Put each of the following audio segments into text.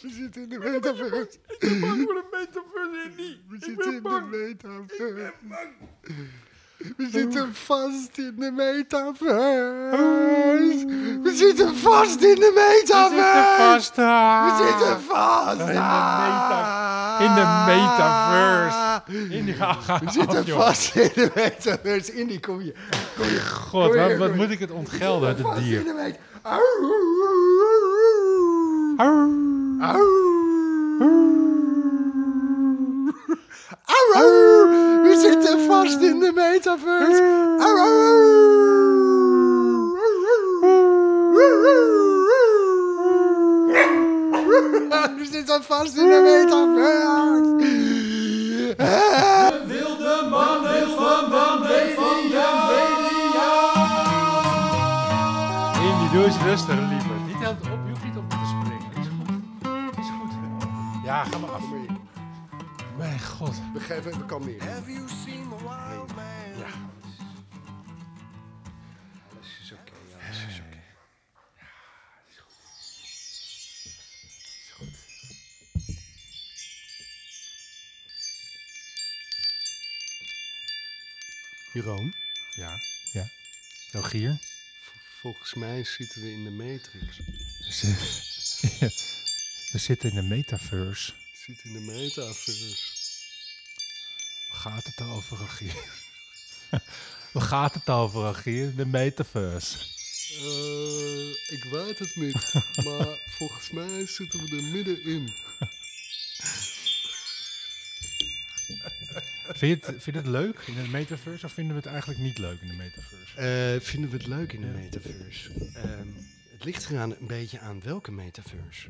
We zitten in de metaverse. Ik ben bang voor de metaverse, Andy. We Ik zitten in ben de bang. metaverse. We zitten vast in de metaverse. We zitten vast in de metaverse. vast We zitten vast. In de meta- in de metaverse. In We zitten vast in de metaverse. In die kom je. Kom je. God, Kom wat, moet ik het ontgelden, het Vast in dier? de metaverse. We zitten vast in de metaverse. We zitten vast in de metaverse. Wilde mannen van de media. Indy, doe eens rustig, Ja, ga maar af. Mijn god. We geven even kalmeren. Have you seen the wild man? Ja. Alles is oké. alles is oké. Jeroen, Ja. Ja. Rogier. volgens mij zitten we in de Matrix. We zitten in de metaverse. We zitten in de metaverse. Waar gaat het over, Rogier? Waar gaat het over, Rogier? De metaverse. Eh, ik weet het niet, maar volgens mij zitten we er middenin. Vind je, het, vind je het leuk in de metaverse of vinden we het eigenlijk niet leuk in de metaverse? Eh, vinden we het leuk in de metaverse? Ehm, het ligt eraan een beetje aan welke metaverse.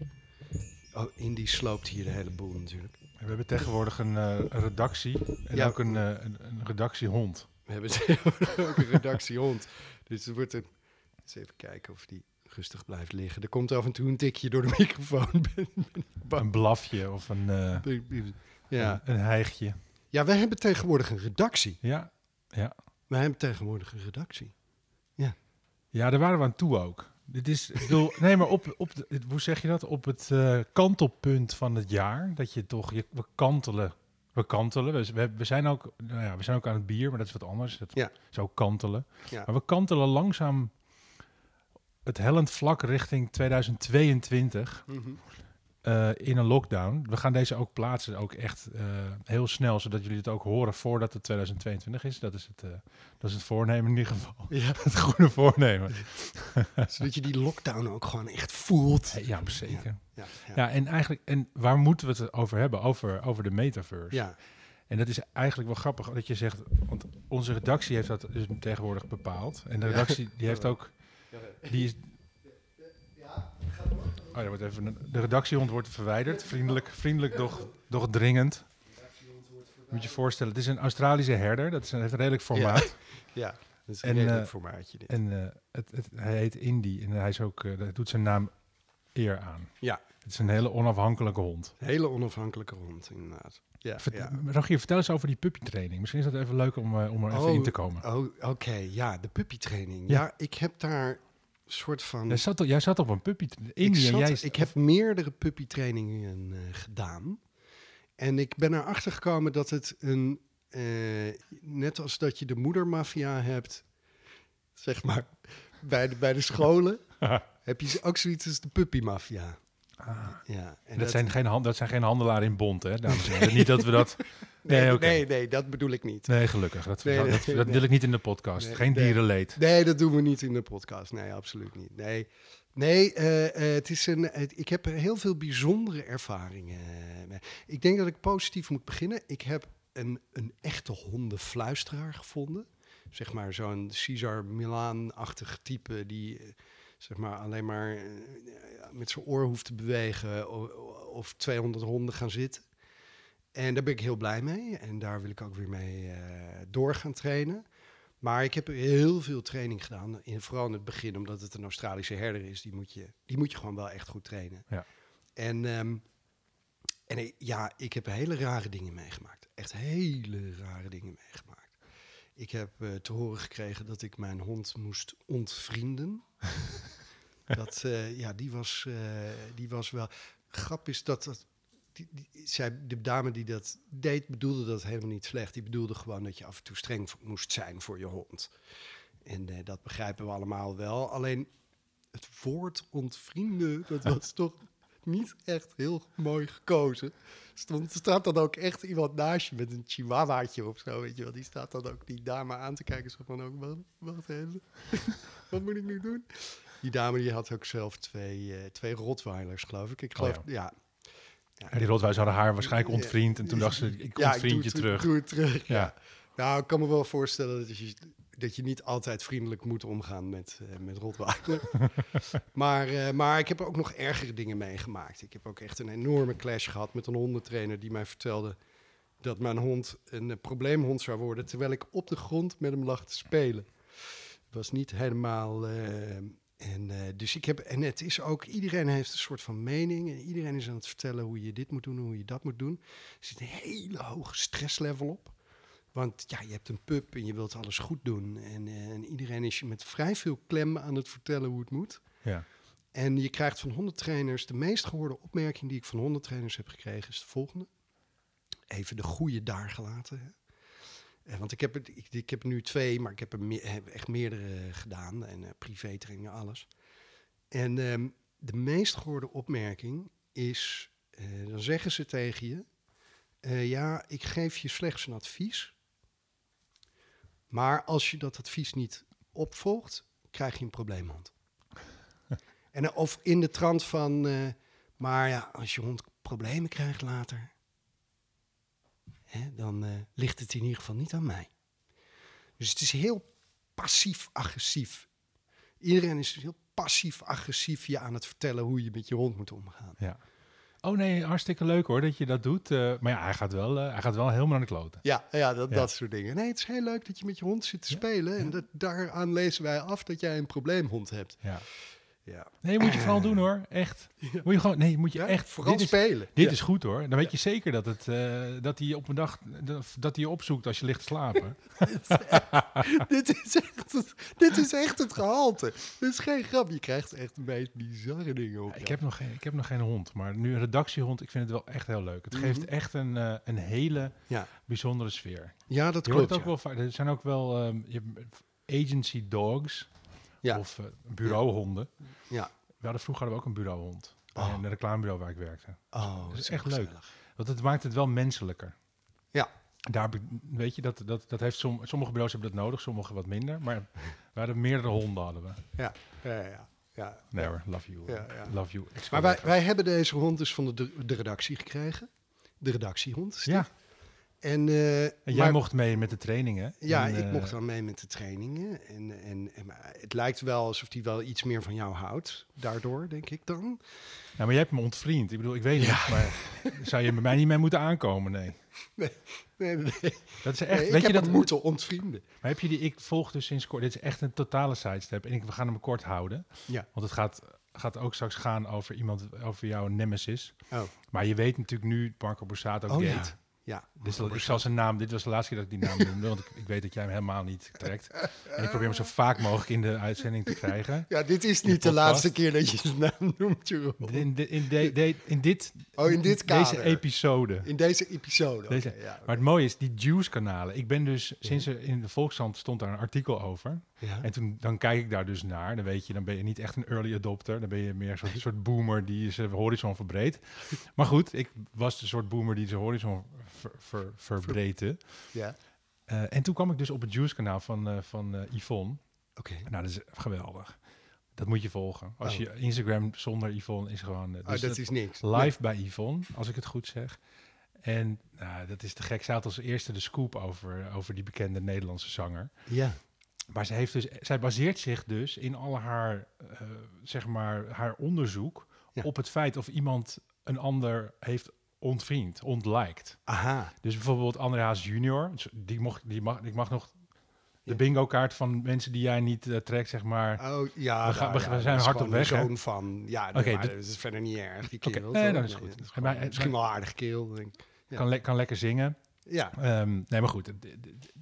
Oh, Indy sloopt hier de hele boel natuurlijk. We hebben tegenwoordig een eh, redactie en Ja. ook een, eh, een, een redactiehond. We hebben tegenwoordig ook een redactiehond. Dus het wordt een... Eens even kijken of die rustig blijft liggen. Er komt af en toe een tikje door de microfoon. Een blafje of een, eh, ja. een, een hijgje. ja, wij hebben tegenwoordig een redactie. Ja, ja. Wij hebben tegenwoordig een redactie. ja, daar waren we aan toe ook. Dit is, ik bedoel, nee, maar op, op de, hoe zeg je dat? Op het eh, kantelpunt van het jaar, dat je toch, je, we kantelen. We kantelen. We, we, we zijn ook, nou ja, we zijn ook aan het bier, maar dat is wat anders. Dat Ja. is ook kantelen. Ja. Maar we kantelen langzaam het hellend vlak richting 2022 eh, in een lockdown. We gaan deze ook plaatsen, ook echt eh, heel snel, zodat jullie het ook horen voordat het 2022 is. Dat is het, eh, dat is het voornemen in ieder geval. Ja, Het goede voornemen. zodat je die lockdown ook gewoon echt voelt. Ja, zeker. Ja, ja. Ja, en eigenlijk, en waar moeten we het over hebben? Over, over de metaverse. ja. En dat is eigenlijk wel grappig dat je zegt, want onze redactie heeft dat dus tegenwoordig bepaald. En de redactie die heeft ook, die is. Oh, wordt even een, de redactiehond wordt verwijderd, vriendelijk, vriendelijk doch, doch dringend. Moet je je voorstellen, het is een Australische herder, dat is een, heeft een redelijk formaat. ja. Dat is En, een redelijk eh, formaatje dit. En eh, het, het, hij heet Indy en hij is ook, dat doet zijn naam eer aan. Ja, Het is een hele onafhankelijke hond. een hele onafhankelijke hond inderdaad. Ja, Vert- ja. Rogier, vertel eens over die puppytraining. Misschien is dat even leuk om, om er even Oh, in te komen. Oh, oké. Ja, de puppytraining. Ja. Ja. ik heb daar soort van... Jij zat, op- jij zat op een puppy. ik, Indy en zat- jij... ik heb meerdere puppytrainingen eh, gedaan. En ik ben erachter gekomen dat het een... eh, net als dat je de moedermafia hebt, zeg maar, bij de, bij de scholen, heb je ook zoiets als de puppymafia. Ja, en Ah. dat, zijn geen hand, dat zijn geen handelaren in bond, hè, dames en heren. Niet dat we dat... Nee, nee, oké. nee, nee, dat bedoel ik niet. Nee, gelukkig. Dat, Nee, dat, nee, dat, dat nee. wil ik niet in de podcast. Nee, geen nee. dierenleed. Nee, dat doen we niet in de podcast. Nee, absoluut niet. Nee, nee eh, eh, het is een, ik heb heel veel bijzondere ervaringen. eh, mee. Ik denk dat ik positief moet beginnen. Ik heb een, een echte hondenfluisteraar gevonden. Zeg maar zo'n Cesar Milan-achtig type die... Zeg maar alleen maar eh, met zijn oor hoeft te bewegen o- o- of 200 honden gaan zitten. En daar ben ik heel blij mee. En daar wil ik ook weer mee eh, door gaan trainen. Maar ik heb heel veel training gedaan. In, vooral in het begin, omdat het een Australische herder is. Die moet je, die moet je gewoon wel echt goed trainen. Ja. En, ehm, en ja, ik heb hele rare dingen meegemaakt. Echt hele rare dingen meegemaakt. Ik heb eh, te horen gekregen dat ik mijn hond moest ontvrienden. dat, eh, ja, die was, eh, die was wel... grap is dat, dat die, die, zij, de dame die dat deed, bedoelde dat helemaal niet slecht. Die bedoelde gewoon dat je af en toe streng moest zijn voor je hond. En eh, dat begrijpen we allemaal wel. Alleen het woord ontvrienden, dat was toch niet echt heel mooi gekozen. Stond, er staat dan ook echt iemand naast je met een chihuahuaatje of zo, weet je wel. Die staat dan ook die dame aan te kijken. Zo van, ook, wacht, wacht even. Wat moet ik nu doen? Die dame die had ook zelf twee, eh, twee Rottweilers, geloof ik. Ik geloof, Oh ja. Ja, die Rotwijs hadden haar waarschijnlijk ontvriend. En toen dacht ze, ik Ja, ontvriend je terug. Doe het terug, ja. Nou, ik kan me wel voorstellen dat je, dat je niet altijd vriendelijk moet omgaan met, eh met maar, eh, maar ik heb ook nog ergere dingen meegemaakt. Ik heb ook echt een enorme clash gehad met een hondentrainer die mij vertelde dat mijn hond een probleemhond zou worden, terwijl ik op de grond met hem lag te spelen. Het was niet helemaal. En, eh, dus ik heb, en het is ook, iedereen heeft een soort van mening. En iedereen is aan het vertellen hoe je dit moet doen, hoe je dat moet doen. Er zit een hele hoge stresslevel op. Want ja, je hebt een pup en je wilt alles goed doen. En, eh, en iedereen is je met vrij veel klem aan het vertellen hoe het moet. Ja. En je krijgt van hondentrainers, de meest gehoorde opmerking die ik van hondentrainers heb gekregen, is de volgende. Even de goede daar gelaten. Hè. Eh, Want ik heb, het, ik, ik heb nu twee, maar ik heb er me- heb echt meerdere gedaan. En eh privé-trainingen, alles. En ehm, de meest gehoorde opmerking is, eh, dan zeggen ze tegen je... ja, ik geef je slechts een advies. Maar als je dat advies niet opvolgt, krijg je een probleemhond. en, of in de trant van, maar ja, als je hond problemen krijgt later, hè, dan eh, ligt het in ieder geval niet aan mij. Dus het is heel passief-agressief. Iedereen is heel passief-agressief je aan het vertellen hoe je met je hond moet omgaan. ja. Oh nee, hartstikke leuk hoor dat je dat doet. Eh, maar ja, hij gaat wel, eh, hij gaat wel helemaal naar de kloten. Ja, ja, dat, Ja. dat soort dingen. Nee, het is heel leuk dat je met je hond zit te spelen. En dat, daaraan lezen wij af dat jij een probleemhond hebt. Ja. Ja, Nee, moet je vooral doen hoor. Echt. Moet je gewoon, nee, moet je ja echt. vooral dit is, spelen. dit Ja. is goed hoor. Dan weet je zeker dat, het, eh, dat hij op een dag dat, hij je opzoekt als je ligt te slapen. dit, is echt het, dit is echt het gehalte. Dit is geen grap. Je krijgt echt de meest bizarre dingen op. ik, heb nog geen, ik heb nog geen hond, maar nu een redactiehond, ik vind het wel echt heel leuk. Het geeft Mhm. echt een, eh, een hele bijzondere sfeer. ja, dat Je klopt. het ook wel. Er zijn ook wel ehm, je agency dogs Ja. of eh, bureauhonden. Ja. We hadden vroeger hadden we ook een bureauhond. Oh. Bij een reclamebureau waar ik werkte. Oh, Dat is echt leuk. Want het maakt het wel menselijker. Ja. Daar weet je, dat, dat, dat heeft som, sommige bureaus hebben dat nodig, sommige wat minder. Maar we hadden meerdere honden hadden we. Ja, ja, ja. ja. Love you. Ja, ja. Love you. Maar wij, wij hebben deze hond dus van de, de redactie gekregen. De redactiehond. ja, En, eh, en jij maar- mocht mee met de trainingen. Ja, En, ik eh, mocht dan mee met de trainingen. En, en, en het lijkt wel alsof hij wel iets meer van jou houdt. Daardoor, denk ik dan. Nou, maar jij hebt me ontvriend. Ik bedoel, ik weet niet, maar zou je bij mij niet mee moeten aankomen? Nee. Nee, nee, nee. Dat is echt, Nee, weet je dat? moeten ontvrienden. Maar heb je die, ik volg dus sinds kort, dit is echt een totale sidestep. En ik, we gaan hem kort houden. Ja. Want het gaat, gaat ook straks gaan over iemand, over jouw nemesis. Oh, Maar je weet natuurlijk nu, Marco Borsato oh Gate. ja. Ja, Dus dat, ik zal zijn naam, dit was de laatste keer dat ik die naam noemde, want ik, ik weet dat jij hem helemaal niet trekt. En ik probeer hem zo vaak mogelijk in de uitzending te krijgen. ja, dit is de niet de laatste keer dat je zijn naam noemt, Jeroen. In, de, in, de, de- in dit, Oh, in dit deze kader. episode. In deze episode. Deze- ja, Maar het mooie is, die Juice-kanalen. Ik ben dus, sinds er in de Volkskrant stond daar een artikel over. Ja. En toen, dan kijk ik daar dus naar. Dan weet je, dan ben je niet echt een early adopter. Dan ben je meer een soort, soort boomer die zijn horizon verbreedt. Maar goed, ik was de soort boomer die zijn horizon ver, ver, verbreedde. ja. Eh, en toen kwam ik dus op het Juice-kanaal van, eh, van eh, Yvonne. Oké. Nou, dat is geweldig. Dat moet je volgen. Als Oh. je Instagram zonder Yvonne is gewoon... Oh, dus dat dat- is niks. live bij Yvonne, als ik het goed zeg. En nou, dat is te gek. Zij had als eerste de scoop over, over die bekende Nederlandse zanger. Ja. Maar zij, heeft dus, zij baseert zich dus in al haar, eh, zeg maar, haar onderzoek Ja. op het feit of iemand een ander heeft ontvriend, ontliked. Aha. Dus bijvoorbeeld Andreas junior, die, mocht, die, mag, die mag nog de bingo kaart van mensen die jij niet eh, trekt, zeg maar. Oh, ja. We gaan- we- ja, we zijn hard op weg, hè? zoon van... Ja, Oké, okay, dat is verder niet erg, die Oké, kerel. nee, toch? dat is goed. dat is Maar- gewoon- misschien wel aardig kerel, denk ik. Ja. Kan, le- kan lekker zingen. Ja. Ehm, nee, maar goed. d- d-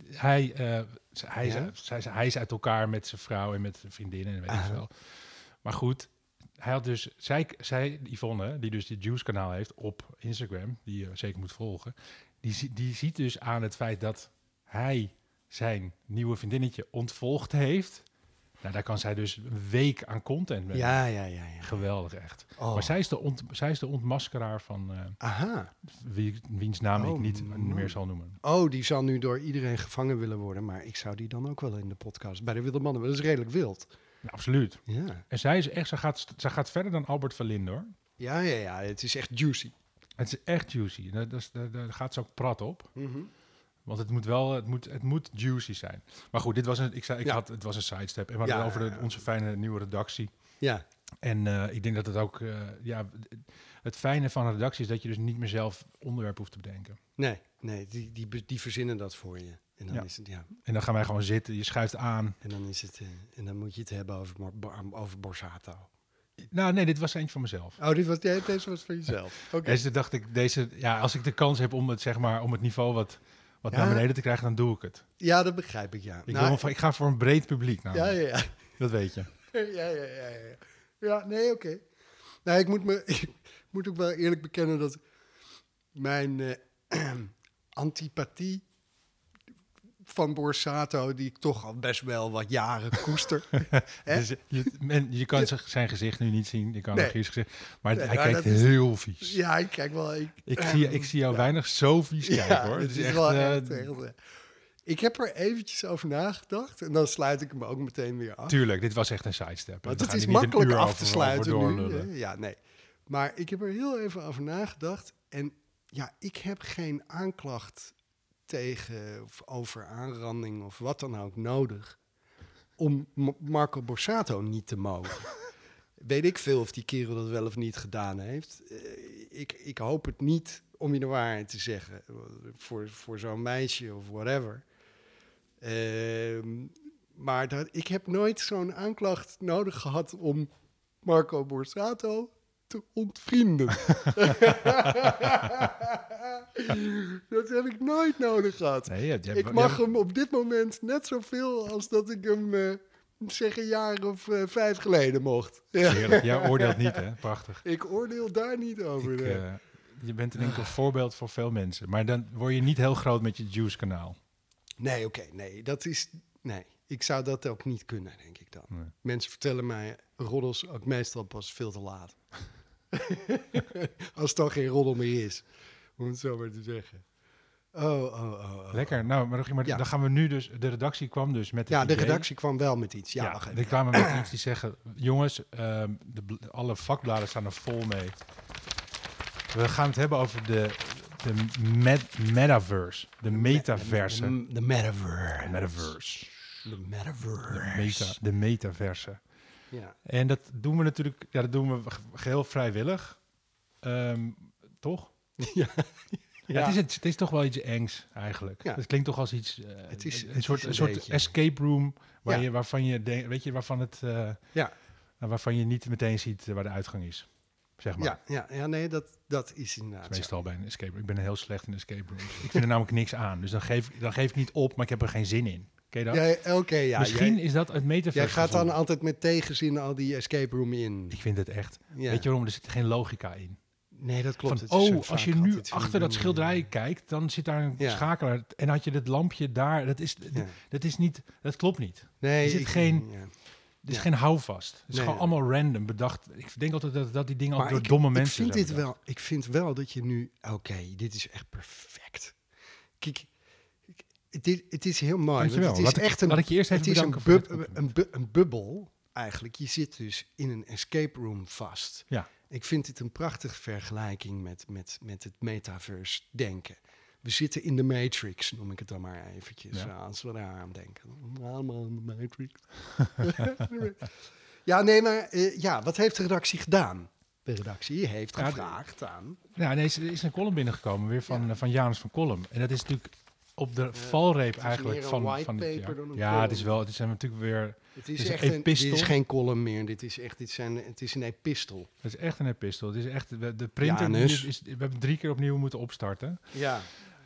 Hij, is, hij uit elkaar met zijn vrouw en met zijn vriendinnen en weet ik veel. Maar goed, hij had dus, zij, zij Yvonne, die dus dit Juice-kanaal heeft op Instagram, die je zeker moet volgen, die, die ziet dus aan het feit dat hij zijn nieuwe vriendinnetje ontvolgd heeft. Nou, daar kan zij dus een week aan content mee. Ja, ja, ja. ja. Geweldig, echt. Oh. Maar zij is, de ont, zij is de ontmaskeraar van eh, Aha. wie, wiens naam ik Oh, niet man. meer zal noemen. Oh, die zal nu door iedereen gevangen willen worden. Maar ik zou die dan ook wel in de podcast. Bij de Wilde Mannen. Dat is redelijk wild. Ja, absoluut. Ja. En zij is echt, zij gaat, zij gaat verder dan Albert Verlinde hoor. Ja, ja, ja. Het is echt juicy. Het is echt juicy. Daar, daar, daar- daar gaat ze ook prat op. Mhm. Want het moet wel, het moet, het moet juicy zijn. Maar goed, dit was een, ik zei, ik Ja. had, het was een sidestep. En we hadden Ja, over de, onze fijne nieuwe redactie. Ja. En eh, ik denk dat het ook, eh, ja, het fijne van een redactie is dat je dus niet meer zelf onderwerp hoeft te bedenken. Nee, nee. Die, die, die verzinnen dat voor je. En dan Ja. is het, ja. En dan gaan wij gewoon zitten, je schuift aan. En dan is het, eh, en dan moet je het hebben over, over Borsato. Nou nee, dit was eentje van mezelf. Oh, dit was, deze was van jezelf. Oké. Deze dacht ik, deze, ja, als ik de kans heb om het, zeg maar, om het niveau wat, wat Ja. naar beneden te krijgen, dan doe ik het. Ja, dat begrijp ik, ja. Ik, Nou, wil, ik ga voor een breed publiek ja, namelijk. ja, ja. Dat weet je. Ja, ja, ja, ja. ja. Nee, oké. Nou, ik moet, me, ik moet ook wel eerlijk bekennen dat mijn eh, antipathie van Borsato, die ik toch al best wel wat jaren koester. Dus je, men, je kan zijn gezicht nu niet zien. Je kan Nee. gezicht. Maar Nee, hij maar kijkt is- heel vies. ja, ik kijk wel. Ik, Ik, zie, ik zie jou ja. weinig zo vies kijken ja, hoor. het is, is echt, wel eh, echt, echt. Ik heb er eventjes over nagedacht en dan sluit ik hem ook meteen weer af. Tuurlijk, dit was echt een sidestep. Want het is makkelijk af over- te sluiten over nu. Ja, nee. Maar ik heb er heel even over nagedacht. En ja, ik heb geen aanklacht tegen of over aanranding of wat dan ook nodig om M- Marco Borsato niet te mogen. Weet ik veel of die kerel dat wel of niet gedaan heeft. Eh, ik, ik hoop het niet, om je de waarheid te zeggen. Voor, voor zo'n meisje of whatever. Ehm, maar dat, ik heb nooit zo'n aanklacht nodig gehad om Marco Borsato te ontvrienden. dat heb ik nooit nodig gehad. Nee, je je Ik mag je- hem op dit moment net zoveel als dat ik hem, eh, zeg een jaar of eh, vijf geleden mocht. Heerlijk, jij oordeelt niet hè? Prachtig. Ik oordeel daar niet over. Ik, eh, je bent een voorbeeld voor veel mensen. Maar dan word je niet heel groot met je Juice kanaal. Nee, oké, nee, dat is. Nee, ik zou dat ook niet kunnen, denk ik dan. Nee. Mensen vertellen mij roddels ook meestal pas veel te laat. Als het dan geen roddel meer is, om het zo maar te zeggen. Oh, oh, oh. oh. Lekker. Nou, maar, maar Ja. dan gaan we nu dus... De redactie kwam dus met Ja, de idee- redactie kwam wel met iets. Ja, Ja, wacht even. die kwamen met iets die zeggen... Jongens, ehm, de, alle vakbladen staan er vol mee. We gaan het hebben over de, de met, metaverse. De metaverse. De, de metaverse. Metaverse. De metaverse. De, meta, de metaverse. Ja. En dat doen we natuurlijk... Ja, dat doen we ge- geheel vrijwillig. Ehm, toch? Ja. Ja, het, is, het, het is toch wel iets engs eigenlijk. Ja. Het klinkt toch als iets, eh, Het is- een het soort, is een soort beetje- escape room waar Ja. je, waarvan je weet je, waarvan het, eh, Ja. nou, waarvan je niet meteen ziet eh, waar de uitgang is, zeg maar. Ja, ja, ja, nee, dat, dat is inderdaad Dat is meestal bij een escape room. Ik ben heel slecht in escape rooms. ik vind er namelijk niks aan, dus dan geef, dan geef ik niet op, maar ik heb er geen zin in. Ken je dat? Jij- Oké, ja. Misschien jij, is dat het metaverse. jij gaat dan altijd met tegenzin al die escape room in. Ik vind het echt. Ja. Weet je waarom? Er zit geen logica in. Nee, dat klopt. Van, Het oh, als je nu achter dat schilderij kijkt, dan zit daar een Ja. schakelaar. En had je dat lampje daar, dat is, Ja. dat is niet, dat klopt niet. Nee, er zit ik- geen- ja. Er is Ja. geen houvast. Het is Nee, gewoon allemaal random bedacht. Ik denk altijd dat, dat die dingen ook door ik, domme ik mensen vind zijn dit bedacht. wel, ik vind wel dat je nu... Oké, dit is echt perfect. Kijk, het is heel mooi. Dankjewel. Het is Laat ik- echt een, laat ik je eerst even het is een, bedanken voor bub- dit een, bu- een bubbel, eigenlijk. Je zit dus in een escape room vast. Ja. Ik vind dit een prachtige vergelijking met, met, met het metaverse denken. We zitten in de Matrix, noem ik het dan maar eventjes, Ja. als we daar aan denken. Allemaal in de Matrix. ja, nee, maar eh, ja, wat heeft de redactie gedaan? De redactie heeft gevraagd aan... Ja, nee, er is een column binnengekomen weer van, eh, van Janus van Kolm. En dat is natuurlijk op de valreep eigenlijk van, van dit jaar. Ja, column. het is wel, het is natuurlijk weer, Het is, echt een, dit epistel. is geen column meer, dit is echt dit zijn, het is een epistel. het is echt een epistel. Het is echt, de printer, is, we hebben drie keer opnieuw moeten opstarten. Ja,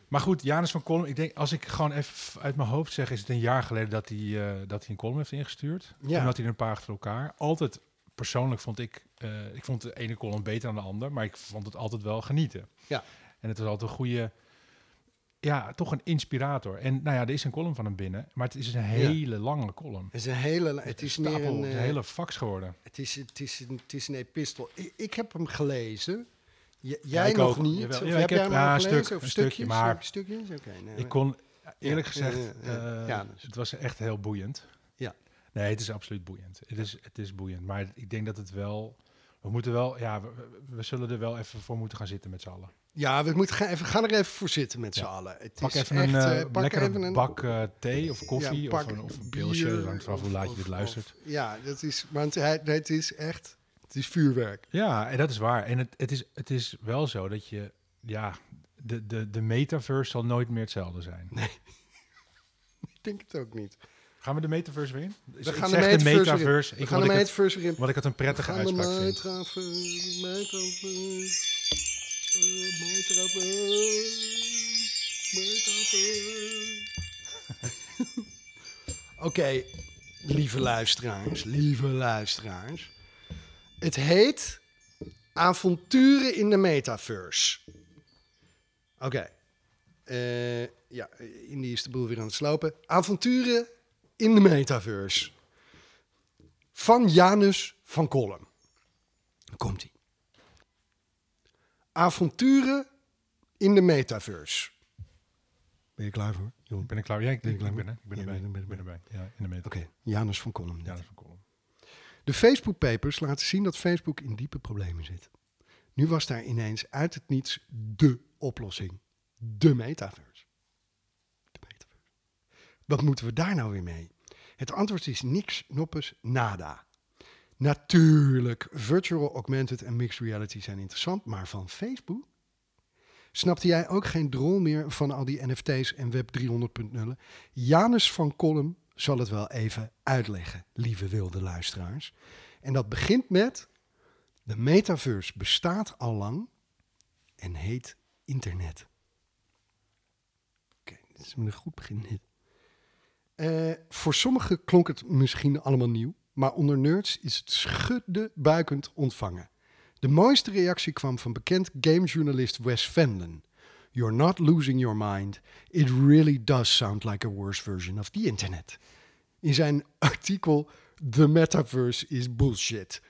Maar goed, Janus van Kolm, ik denk, als ik gewoon even uit mijn hoofd zeg, is het een jaar geleden dat hij, eh, dat hij een column heeft ingestuurd. Ja. Toen had hij er een paar achter elkaar. Altijd persoonlijk vond ik, eh, ik vond de ene column beter dan de ander, maar ik vond het altijd wel genieten. Ja. En het was altijd een goede, ja, toch een inspirator. En nou ja, er is een column van hem binnen, maar het is een hele lange column. Het is een hele, het is meer Stapel, een, het is een eh, hele fax geworden. het is, het is een, het is een epistel. Ik, ik heb hem gelezen. J- jij nog ook. niet? Jawel. Of Ja, heb ik jij heb- hem een gelezen? stuk- of een stukje, stukjes? maar Stukjes? Oké. nee, Ik kon, eerlijk gezegd, eh, dus. het was echt heel boeiend. Ja. Nee, het is absoluut boeiend. Het is, het is boeiend. Maar ik denk dat het wel... We moeten wel... Ja, we, we- we zullen er wel even voor moeten gaan zitten met z'n allen. Ja, we moeten gaan, even, gaan er even voor zitten met z'n Ja. allen. Het Pak is even echt, een eh, pak lekkere even een bak eh, thee of koffie Ja, of, een, of een pilsje. Dat hangt vanaf hoe laat je dit luistert. of- ja, dat is, want hij, het is echt, het is vuurwerk. Ja, en dat is waar. En het, het, is, het is wel zo dat je... Ja, de, de, de metaverse zal nooit meer hetzelfde zijn. Ik denk het ook niet. Gaan we de metaverse weer in? We Ik gaan zeg de de metaverse, metaverse. We Ik, gaan wat, de het, metaverse weer in. wat ik het een We prettige de uitspraak vind. metaverse, metaverse, metaverse. Oké, lieve luisteraars, lieve luisteraars. Het heet Avonturen in de Metaverse. Oké. Eh, ja, Indy is de boel weer aan het slopen. Avonturen in de Metaverse. Van Janus van Kolm. Komt ie. Avonturen in de Metaverse. Ben je klaar voor? Ben ik klaar? Ja, ik, Ben ik, klaar ben er. Ik ben Ja, erbij. Ik ben erbij. Ja, in de meta. Oké, Janus van Kolm. Ja, column. De Facebook papers laten zien dat Facebook in diepe problemen zit. Nu was daar ineens uit het niets de oplossing. De metaverse. De metaverse. Wat moeten we daar nou weer mee? Het antwoord is niks, noppes, nada. Natuurlijk, virtual, augmented en mixed reality zijn interessant, maar van Facebook? Snapte jij ook geen drol meer van al die NFT's en Web 300.0? Janus van Kolm zal het wel even uitleggen, lieve wilde luisteraars. En dat begint met: de metaverse bestaat al lang en heet internet. Oké, dit is een goed begin. Eh, voor sommigen klonk het misschien allemaal nieuw, maar onder nerds is het schudde buikend ontvangen. De mooiste reactie kwam van bekend gamejournalist Wes Fenlon. You're not losing your mind. It really does sound like a worse version of the internet. In zijn artikel The Metaverse is bullshit.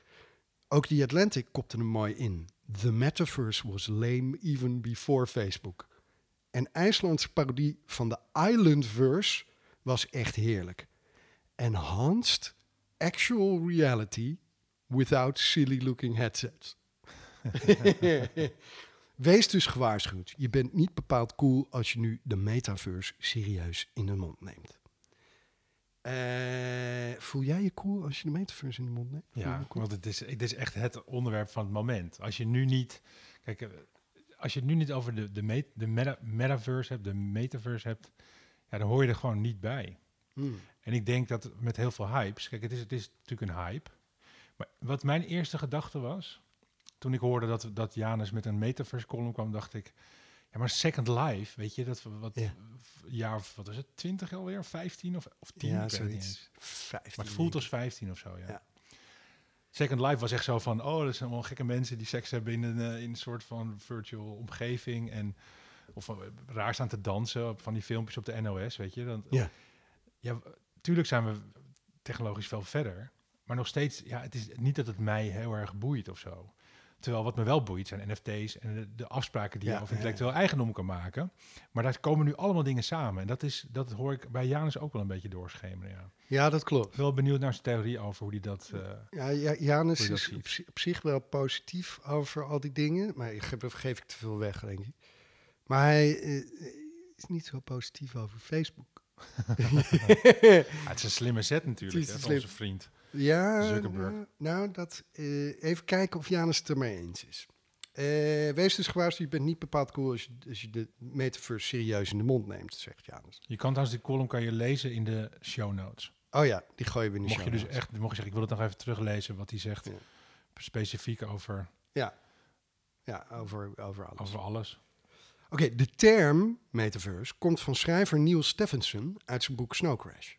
Ook The Atlantic kopte hem mooi in. The Metaverse was lame even before Facebook. En IJslands parodie van de Islandverse was echt heerlijk. Enhanced actual reality without silly looking headsets. Wees dus gewaarschuwd. Je bent niet bepaald cool als je nu de metaverse serieus in de mond neemt. Eh, voel jij je cool als je de metaverse in de mond neemt? Voel Ja, cool? want het is, het is echt het onderwerp van het moment. Als je nu niet... Kijk, eh, als je het nu niet over de, de, met, de meta, metaverse hebt, de metaverse hebt... Ja, dan hoor je er gewoon niet bij. Hmm. En ik denk dat met heel veel hypes... Kijk, het is, het is natuurlijk een hype. Maar wat mijn eerste gedachte was... Toen ik hoorde dat, dat Janus met een metaverse column kwam, dacht ik... Ja, maar Second Life, weet je, dat we wat Ja. jaar, of wat is het, 20 alweer, 15 of, of 10? Ja, zoiets. eens. 15, Maar het voelt als 15 of zo, ja. Ja. Second Life was echt zo van, oh, dat zijn allemaal gekke mensen die seks hebben in een, eh, in een soort van virtual omgeving. En, of eh, raar staan te dansen op van die filmpjes op de NOS, weet je. Dan, Ja. ja, tuurlijk zijn we technologisch veel verder. Maar nog steeds, ja, het is niet dat het mij heel erg boeit of zo. Terwijl wat me wel boeit zijn NFT's en de, de afspraken die Ja, je over ja, intellectueel eigendom kan maken. Maar daar komen nu allemaal dingen samen. En dat, is, dat hoor ik bij Janus ook wel een beetje doorschemeren, ja. Ja, dat klopt. Wel benieuwd naar zijn theorie over hoe die dat... eh, Ja, ja, Janus dat is op zich wel positief over al die dingen. Maar ik geef, geef ik te veel weg, denk ik. Maar hij eh, is niet zo positief over Facebook. Ja, het is een slimme set natuurlijk, hè, van onze vriend. Ja, Zuckerberg. nou, nou, dat, eh, even kijken of Janus het ermee eens is. Eh, wees dus gewaarschuwd, je bent niet bepaald cool als je, als je de metaverse serieus in de mond neemt, zegt Janus. Je kan trouwens die column kan je lezen in de show notes. Oh ja, die gooien we in de Mocht je show dus notes. echt, mocht je zeggen, ik wil het nog even teruglezen wat hij zegt, Ja. specifiek over, Ja, ja over, over alles. over alles. Oké, de term metaverse komt van schrijver Neil Stephenson uit zijn boek Snow Crash.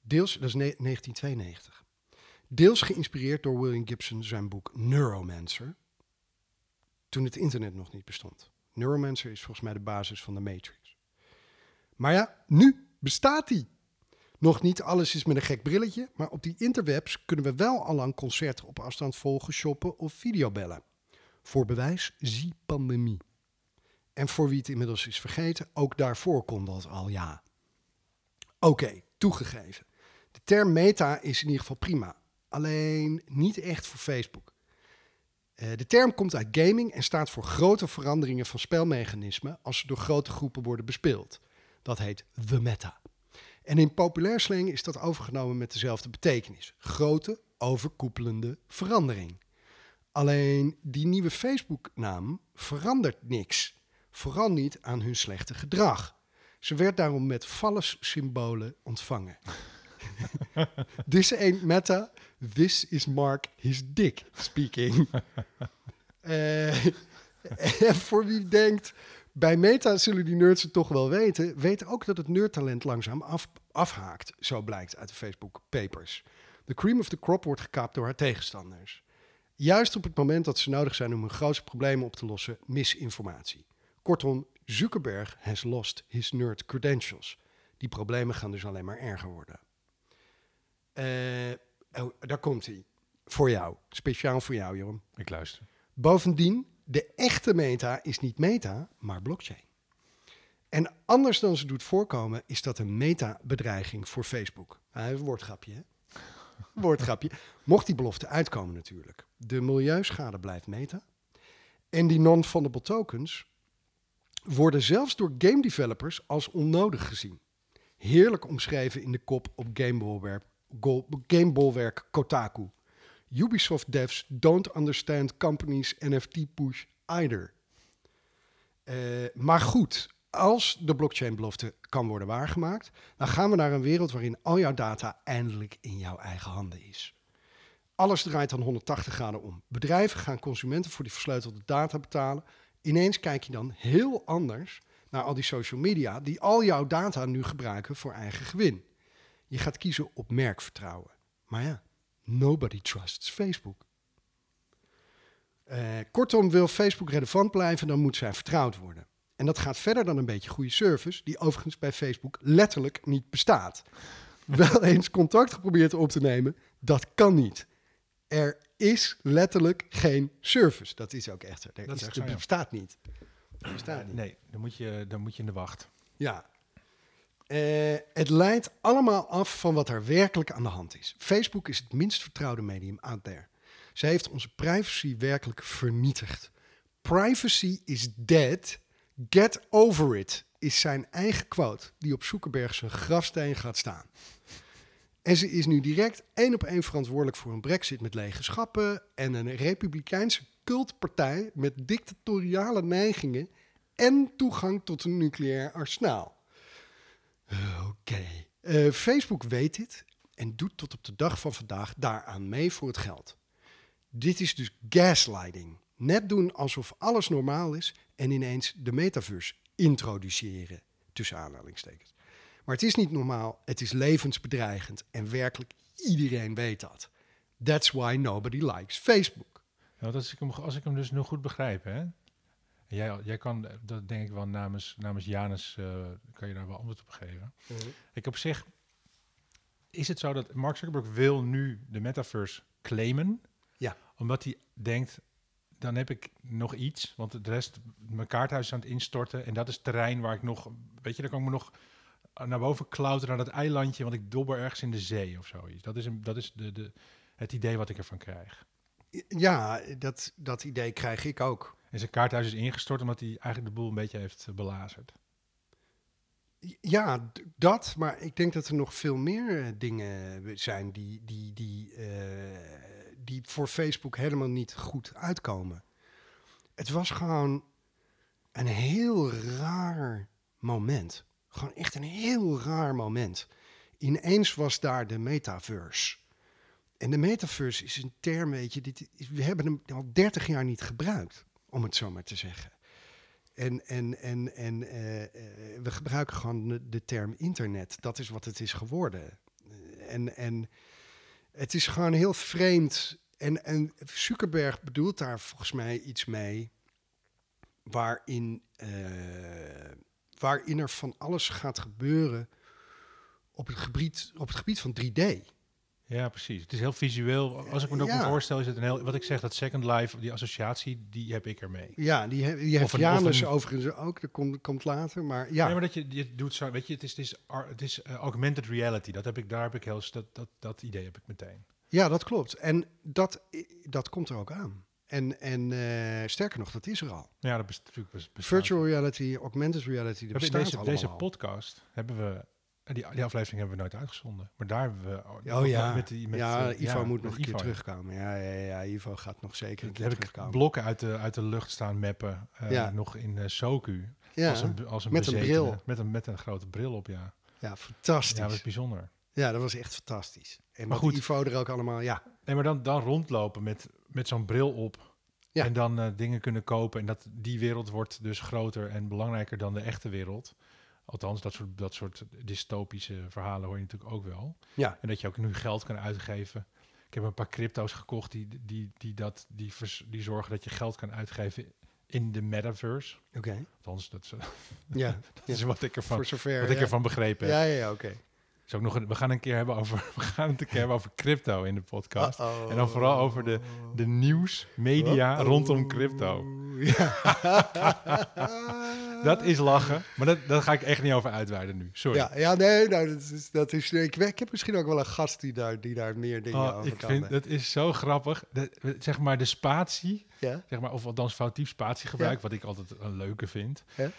Deels, dat is ne- 1992. Deels geïnspireerd door William Gibson zijn boek Neuromancer. Toen het internet nog niet bestond. Neuromancer is volgens mij de basis van de Matrix. Maar ja, nu bestaat die. Nog niet alles is met een gek brilletje, maar op die interwebs kunnen we wel allang concerten op afstand volgen, shoppen of videobellen. Voor bewijs, zie pandemie. En voor wie het inmiddels is vergeten, ook daarvoor kon dat al ja. Oké, toegegeven. De term meta is in ieder geval prima. Alleen niet echt voor Facebook. Uh, de term komt uit gaming en staat voor grote veranderingen van spelmechanismen als ze door grote groepen worden bespeeld. Dat heet the meta. En in populair slang is dat overgenomen met dezelfde betekenis. Grote, overkoepelende verandering. Alleen die nieuwe Facebook-naam verandert niks. Vooral niet aan hun slechte gedrag. Ze werd daarom met vallus-symbolen ontvangen. This ain't meta, this is Mark his dick speaking. uh, en voor wie denkt, bij Meta zullen die nerds het toch wel weten, weten ook dat het nerdtalent langzaam af, afhaakt, zo blijkt uit de Facebook papers. De cream of the crop wordt gekaapt door haar tegenstanders. Juist op het moment dat ze nodig zijn om hun grootste problemen op te lossen, misinformatie. Kortom, Zuckerberg has lost his nerd credentials. Die problemen gaan dus alleen maar erger worden. Uh, oh, daar komt hij. Voor jou. Speciaal voor jou, Johan. Ik luister. Bovendien, de echte meta is niet meta, maar blockchain. En anders dan ze doet voorkomen, is dat een meta-bedreiging voor Facebook. Een woordgrapje, hè? Woordgrapje. Mocht die belofte uitkomen natuurlijk. De milieuschade blijft meta. En die non-fundable tokens worden zelfs door game developers als onnodig gezien. Heerlijk omschreven in de kop op Gamebolwerk Kotaku. Ubisoft devs don't understand companies NFT push either. Uh, maar goed, als de blockchain-belofte kan worden waargemaakt, dan gaan we naar een wereld waarin al jouw data eindelijk in jouw eigen handen is. Alles draait dan 180 graden om. Bedrijven gaan consumenten voor die versleutelde data betalen. Ineens kijk je dan heel anders naar al die social media die al jouw data nu gebruiken voor eigen gewin. Je gaat kiezen op merkvertrouwen. Maar ja, nobody trusts Facebook. Uh, kortom, wil Facebook relevant blijven, dan moet zij vertrouwd worden. En dat gaat verder dan een beetje goede service, die overigens bij Facebook letterlijk niet bestaat. Wel eens contact geprobeerd op te nemen, dat kan niet. Er is letterlijk geen service. Dat is ook echt zo. Er, is, er bestaat niet. Bestaat niet. Nee, dan moet, je, dan moet je in de wacht. Ja. Uh, het leidt allemaal af van wat er werkelijk aan de hand is. Facebook is het minst vertrouwde medium out there. Ze heeft onze privacy werkelijk vernietigd. Privacy is dead Get over it is zijn eigen quote die op Zuckerberg zijn grafsteen gaat staan. En ze is nu direct één op één verantwoordelijk voor een brexit met lege schappen en een republikeinse cultpartij met dictatoriale neigingen en toegang tot een nucleair arsenaal. Oké. Eh, Facebook weet dit en doet tot op de dag van vandaag daaraan mee voor het geld. Dit is dus gaslighting. Net doen alsof alles normaal is en ineens de metaverse introduceren, tussen aanhalingstekens. Maar het is niet normaal, het is levensbedreigend en werkelijk iedereen weet dat. That's why nobody likes Facebook. Nou, dat is, als ik hem dus nu goed begrijp, hè? Jij, jij kan, dat denk ik wel namens, namens Janus, uh, kan je daar wel antwoord op geven. Mhm. Ik op zich, is het zo dat Mark Zuckerberg wil nu de metaverse claimen? Ja. Omdat hij denkt, dan heb ik nog iets, want de rest, mijn kaarthuis is aan het instorten. En dat is terrein waar ik nog, weet je, dan kan ik me nog naar boven klauteren naar dat eilandje, want ik dobber ergens in de zee of zoiets. Dat is, een, dat is de, de, het idee wat ik ervan krijg. Ja, dat, dat idee krijg ik ook. En zijn kaarthuis is ingestort omdat hij eigenlijk de boel een beetje heeft eh, belazerd. Ja, dat. Maar ik denk dat er nog veel meer eh, dingen zijn die, die, die uh, die voor Facebook helemaal niet goed uitkomen. Het was gewoon een heel raar moment. Gewoon echt een heel raar moment. Ineens was daar de metaverse. En de metaverse is een term, weet je, we hebben hem al 30 jaar niet gebruikt, om het zo maar te zeggen. En, en, en, en uh, uh, we gebruiken gewoon de, de, term internet. Dat is wat het is geworden. En, en Het is gewoon heel vreemd. En, en Zuckerberg bedoelt daar volgens mij iets mee. Waarin, eh, waarin er van alles gaat gebeuren op het gebied, op het gebied van 3D. Ja, precies. Het is heel visueel. Als ik me dat ook Ja. voorstel, is het een heel... Wat ik zeg, dat Second Life, die associatie, die heb ik ermee. Ja, die, he- die heeft een- Janus een- overigens ook. Dat komt, komt later. Maar ja, Nee, maar dat je, je doet zo, weet je, het is, het is, het is eh, augmented reality. Dat heb ik, daar heb ik heel, dat, dat, dat idee heb ik meteen. ja, dat klopt. En dat, dat komt er ook aan. En, en eh, sterker nog, dat is er al. Ja, dat best- natuurlijk best- bestaat. Virtual reality, augmented reality, dat bestaat deze, allemaal deze podcast hebben we, eh, die, die aflevering hebben we nooit uitgezonden. Maar daar hebben we... Oh ja, met die, met, ja, eh, Ivo ja, moet nog een keer terugkomen. Ja, ja, ja, Ivo gaat nog zeker een keer heb ik terugkomen. blokken uit de, uit de lucht staan mappen. Ja. Nog in Soku. ja, Als een, als een met een bril. Met een, met een grote bril op, ja. ja, Ja, fantastisch. dat is bijzonder. Ja, dat was echt fantastisch. En Maar goed. Ivo er ook allemaal, ja. Nee, maar dan, dan rondlopen met, met zo'n bril op. Ja. En dan eh, dingen kunnen kopen. En dat die wereld wordt dus groter en belangrijker dan de echte wereld. Althans, dat soort, dat soort dystopische verhalen hoor je natuurlijk ook wel. Ja, En dat je ook nu geld kan uitgeven. Ik heb een paar crypto's gekocht die, die, die, dat, die, vers- die zorgen dat je geld kan uitgeven in de metaverse. oké. Althans, dat is, Ja, dat ja. is wat ik ervan, voor zover. wat ik ja. ervan begrepen heb. Ja, ja, ja, oké. Is ook nog een, we gaan een keer hebben over, we gaan het een keer hebben over crypto in de podcast. En dan vooral over de, de nieuws, media rondom crypto. Ja. Dat is lachen, maar dat, daar ga ik echt niet over uitweiden nu. Sorry. Ja, ja nee, nou, dat is, dat is, ik, ik heb misschien ook wel een gast die daar, die daar meer dingen Oh, over ik kan. vind eh. dat is zo grappig. De, zeg maar de spatie, ja? zeg maar, of althans foutief spatiegebruik, wat ik altijd een leuke vind. Ja?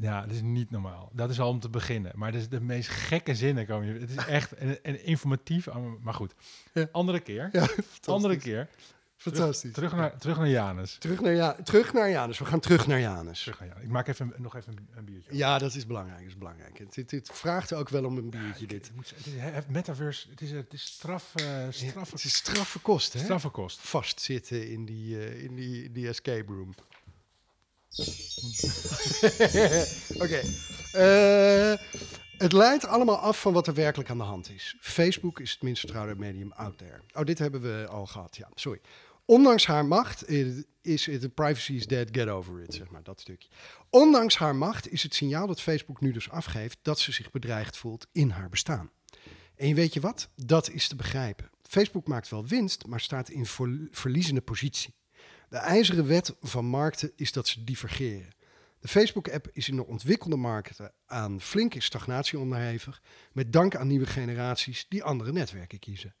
Ja, dat is niet normaal. Dat is al om te beginnen. Maar dat is de meest gekke zinnen komen. hier. Het is echt en, en informatief, maar goed. Andere keer. Ja, Andere keer. Fantastisch. Terug naar, terug naar Janus. Terug naar, ja, terug naar Janus. We gaan terug naar Janus. Terug naar Janus. Ik maak even, nog even een, een biertje. Ja, dat is belangrijk. Dat is belangrijk. Het, het, het vraagt ook wel om een biertje, dit. het moet- het is, het metaverse, het is, het is straf, eh straffe, Het is straffe kost, hè? straffe kost. Vastzitten in die, eh, in die, in die escape room. Oké. Eh, het leidt allemaal af van wat er werkelijk aan de hand is. Facebook is het minst vertrouwde medium out there. Oh, dit hebben we al gehad. Ja, sorry. Ondanks haar macht is het privacy is dead, get over it, zeg maar, dat stukje. Ondanks haar macht is het signaal dat Facebook nu dus afgeeft dat ze zich bedreigd voelt in haar bestaan. En weet je wat? Dat is te begrijpen. Facebook maakt wel winst, maar staat in ver- verliezende positie. De ijzeren wet van markten is dat ze divergeren. De Facebook-app is in de ontwikkelde markten aan flinke stagnatie onderhevig, met dank aan nieuwe generaties die andere netwerken kiezen.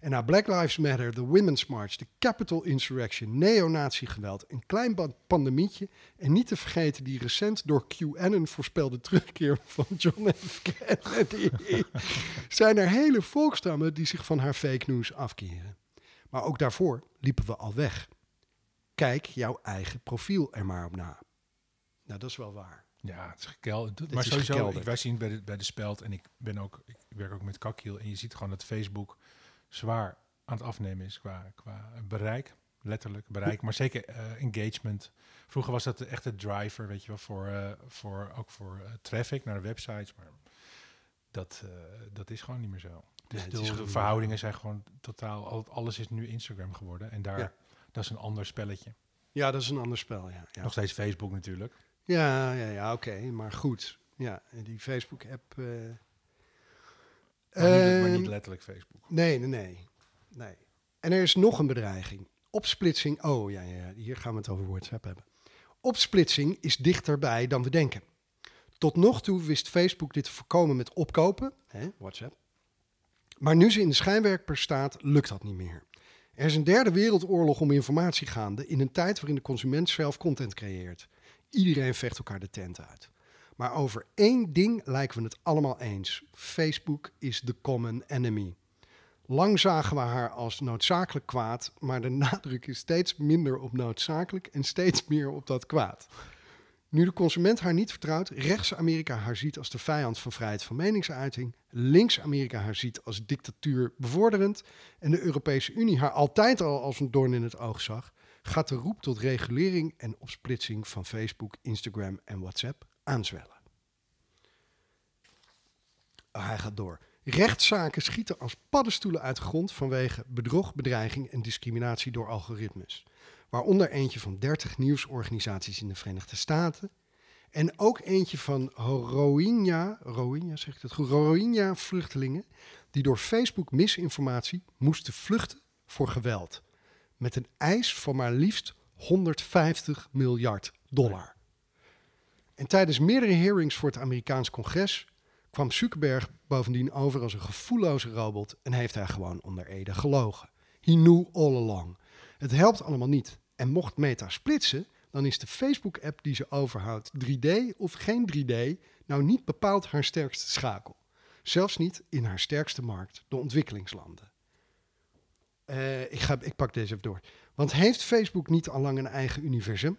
En na Black Lives Matter, de Women's March, de Capitol Insurrection, neonazi-geweld, een klein pandemietje en niet te vergeten die recent door QAnon voorspelde terugkeer van John F. Kennedy, zijn er hele volkstammen die zich van haar fake news afkeren. Maar ook daarvoor liepen we al weg. Kijk jouw eigen profiel er maar op na. Nou, dat is wel waar. Ja, het is gekelderd. Maar is sowieso, gekelderd. wij zien bij de, bij de speld en ik ben ook, ik werk ook met Kakkiel en je ziet gewoon dat Facebook zwaar aan het afnemen is qua, qua bereik, letterlijk bereik, maar zeker eh, engagement. Vroeger was dat de echte driver, weet je wel, voor, eh, voor ook voor eh, traffic naar de websites, maar dat, dat is gewoon niet meer zo. Dus Nee, de, de verhoudingen zijn gewoon totaal, al- alles is nu Instagram geworden en daar, Ja. Dat is een ander spelletje. Ja, dat is een ander spel, ja. Ja, Nog steeds Facebook natuurlijk. ja, ja, ja oké, maar goed. Ja, die Facebook-app... eh, Maar, niet, maar ehm, niet letterlijk Facebook. Nee, nee, nee, nee. En er is nog een bedreiging. Opsplitsing. Oh ja, ja, ja, hier gaan we het over WhatsApp hebben. Opsplitsing is dichterbij dan we denken. Tot nog toe wist Facebook dit te voorkomen met opkopen, hè, WhatsApp. Maar nu ze in de schijnwerper staat, lukt dat niet meer. Er is een derde wereldoorlog om informatie gaande in een tijd waarin de consument zelf content creëert. Iedereen vecht elkaar de tent uit. Maar over één ding lijken we het allemaal eens. Facebook is de common enemy. Lang zagen we haar als noodzakelijk kwaad, maar de nadruk is steeds minder op noodzakelijk en steeds meer op dat kwaad. Nu de consument haar niet vertrouwt, rechts Amerika haar ziet als de vijand van vrijheid van meningsuiting, links Amerika haar ziet als dictatuur bevorderend en de Europese Unie haar altijd al als een doorn in het oog zag, gaat de roep tot regulering en opsplitsing van Facebook, Instagram en WhatsApp aanzwellen. Oh, hij gaat door. Rechtszaken schieten als paddenstoelen uit de grond vanwege bedrog, bedreiging en discriminatie door algoritmes. Waaronder eentje van 30 nieuwsorganisaties in de Verenigde Staten. En ook eentje van Rohingya, Rohingya zeg ik dat goed, Rohingya-vluchtelingen die door Facebook misinformatie moesten vluchten voor geweld. Met een eis van maar liefst 150 miljard dollar. En tijdens meerdere hearings voor het Amerikaans congres kwam Zuckerberg bovendien over als een gevoelloze robot en heeft hij gewoon onder Ede gelogen. He knew all along. Het helpt allemaal niet. En mocht Meta splitsen, dan is de Facebook-app die ze overhoudt 3D of geen 3D nou niet bepaald haar sterkste schakel. Zelfs niet in haar sterkste markt, de ontwikkelingslanden. Uh, ik, ga, ik pak deze even door. Want heeft Facebook niet al lang een eigen universum?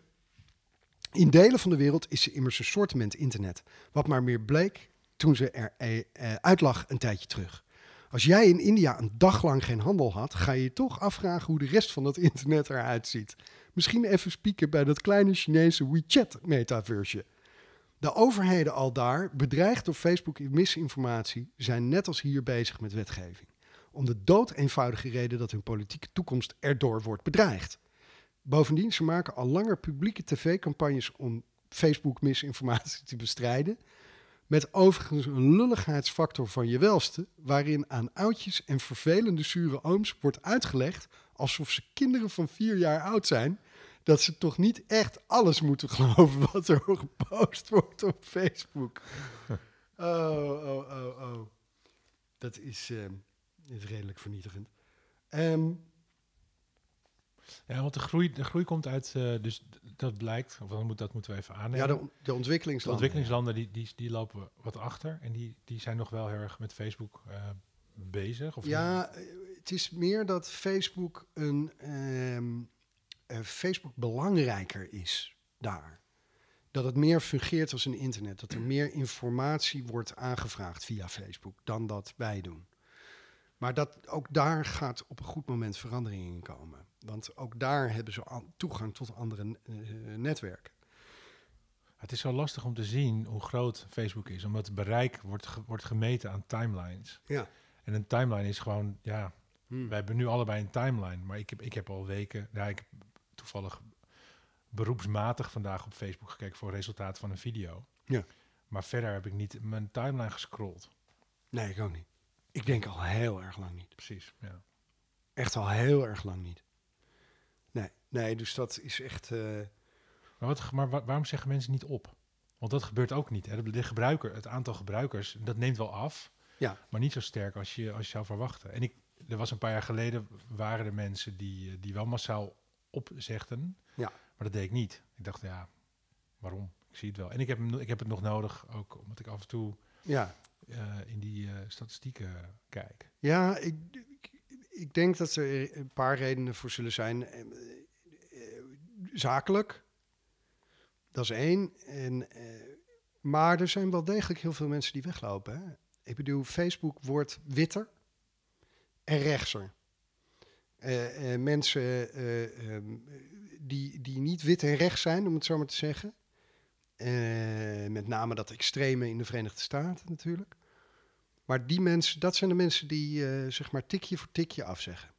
In delen van de wereld is ze immers een sortiment internet. Wat maar meer bleek toen ze er uh, uitlag een tijdje terug. Als jij in India een dag lang geen handel had, ga je je toch afvragen hoe de rest van dat internet eruit ziet. Misschien even spieken bij dat kleine Chinese WeChat-metaversje. De overheden al daar, bedreigd door Facebook misinformatie, zijn net als hier bezig met wetgeving. Om de dood eenvoudige reden dat hun politieke toekomst erdoor wordt bedreigd. Bovendien, ze maken al langer publieke tv-campagnes om Facebook-misinformatie te bestrijden. Met overigens een lulligheidsfactor van je welste, waarin aan oudjes en vervelende zure ooms wordt uitgelegd alsof ze kinderen van vier jaar oud zijn, dat ze toch niet echt alles moeten geloven wat er gepost wordt op Facebook. Oh, oh, oh, oh. Dat is, uh, is redelijk vernietigend. Um, ja, want de groei, de groei komt uit, uh, dus dat blijkt, of dan moet, dat moeten we even aannemen. Ja, de, de ontwikkelingslanden. De ontwikkelingslanden die, die, die lopen wat achter en die, die zijn nog wel heel erg met Facebook uh, bezig. Of ja, het is meer dat Facebook een um, uh, Facebook belangrijker is daar. Dat het meer fungeert als een internet. Dat er meer informatie wordt aangevraagd via Facebook dan dat wij doen. Maar dat, ook daar gaat op een goed moment verandering in komen. Want ook daar hebben ze toegang tot andere uh, netwerken. Het is zo lastig om te zien hoe groot Facebook is, omdat het bereik wordt, ge wordt gemeten aan timelines. Ja. En een timeline is gewoon, ja, hmm. wij hebben nu allebei een timeline, maar ik heb, ik heb al weken, ja, ik heb toevallig beroepsmatig vandaag op Facebook gekeken voor resultaat van een video. Ja. Maar verder heb ik niet mijn timeline gescrolld. Nee, ik ook niet. Ik denk al heel erg lang niet. Precies, ja. Echt al heel erg lang niet. Nee, nee dus dat is echt... Uh... Maar, wat, maar waarom zeggen mensen niet op? Want dat gebeurt ook niet. Hè? De gebruiker, het aantal gebruikers, dat neemt wel af. Ja. Maar niet zo sterk als je, als je zou verwachten. En ik, er was een paar jaar geleden, waren er mensen die, die wel massaal opzegden. Ja. Maar dat deed ik niet. Ik dacht, ja, waarom? Ik zie het wel. En ik heb, ik heb het nog nodig, ook omdat ik af en toe ja. Uh, in die uh, statistieken kijk. Ja, ik, ik, denk dat er een paar redenen voor zullen zijn. Uh, zakelijk, dat is één. En, maar er zijn wel degelijk heel veel mensen die weglopen. Hè? Ik bedoel, Facebook wordt witter en rechtser. Mensen um, die, die niet wit en recht zijn, om het zo maar te zeggen. met name dat extreme in de Verenigde Staten natuurlijk. Maar die mensen, dat zijn de mensen die zeg maar tikje voor tikje afzeggen.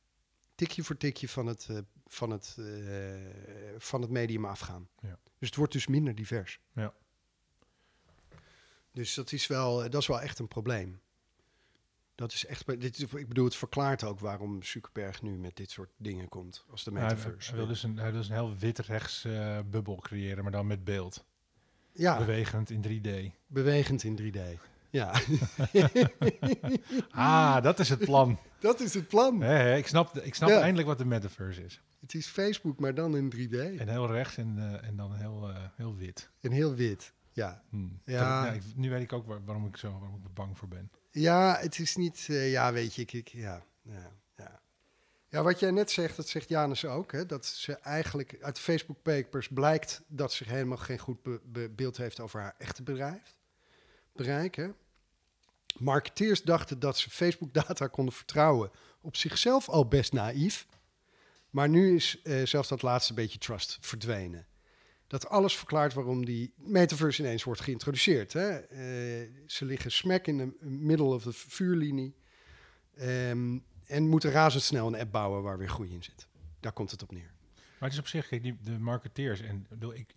Tikje voor tikje van het, van het, van het medium afgaan. Ja. Dus het wordt dus minder divers. Ja. Dus dat is wel, dat is wel echt een probleem. Dat is echt, dit, ik bedoel, het verklaart ook waarom Zuckerberg nu met dit soort dingen komt, als de metaverse. hij, wil dus een, hij wil dus een heel wit-rechts uh, bubbel creëren, maar dan met beeld. Ja. Bewegend in 3D. Bewegend in 3D, ja. ah, dat is het plan. dat is het plan. He, ik snap, ik snap ja. eindelijk wat de metaverse is. Het is Facebook, maar dan in 3D. En heel rechts en, uh, en dan heel, uh, heel wit. En heel wit, ja. Hmm. Ja. ik, nu weet ik ook waar, waarom ik zo waarom ik bang voor ben. Ja, het is niet, uh, ja, weet je, ik, ik ja, ja, ja. Ja, wat jij net zegt, dat zegt Janus ook, hè, dat ze eigenlijk uit Facebook Papers blijkt dat ze helemaal geen goed be be beeld heeft over haar echte bedrijf, bereik. Hè. Marketeers dachten dat ze Facebook data konden vertrouwen, op zichzelf al best naïef, maar nu is uh, zelfs dat laatste beetje trust verdwenen. Dat alles verklaart waarom die metaverse ineens wordt geïntroduceerd. Hè? Eh, ze liggen smack in de middle of de vuurlinie. Ehm, en moeten razendsnel een app bouwen waar weer groei in zit. Daar komt het op neer. Maar het is op zich, die, de marketeers en bedoel, ik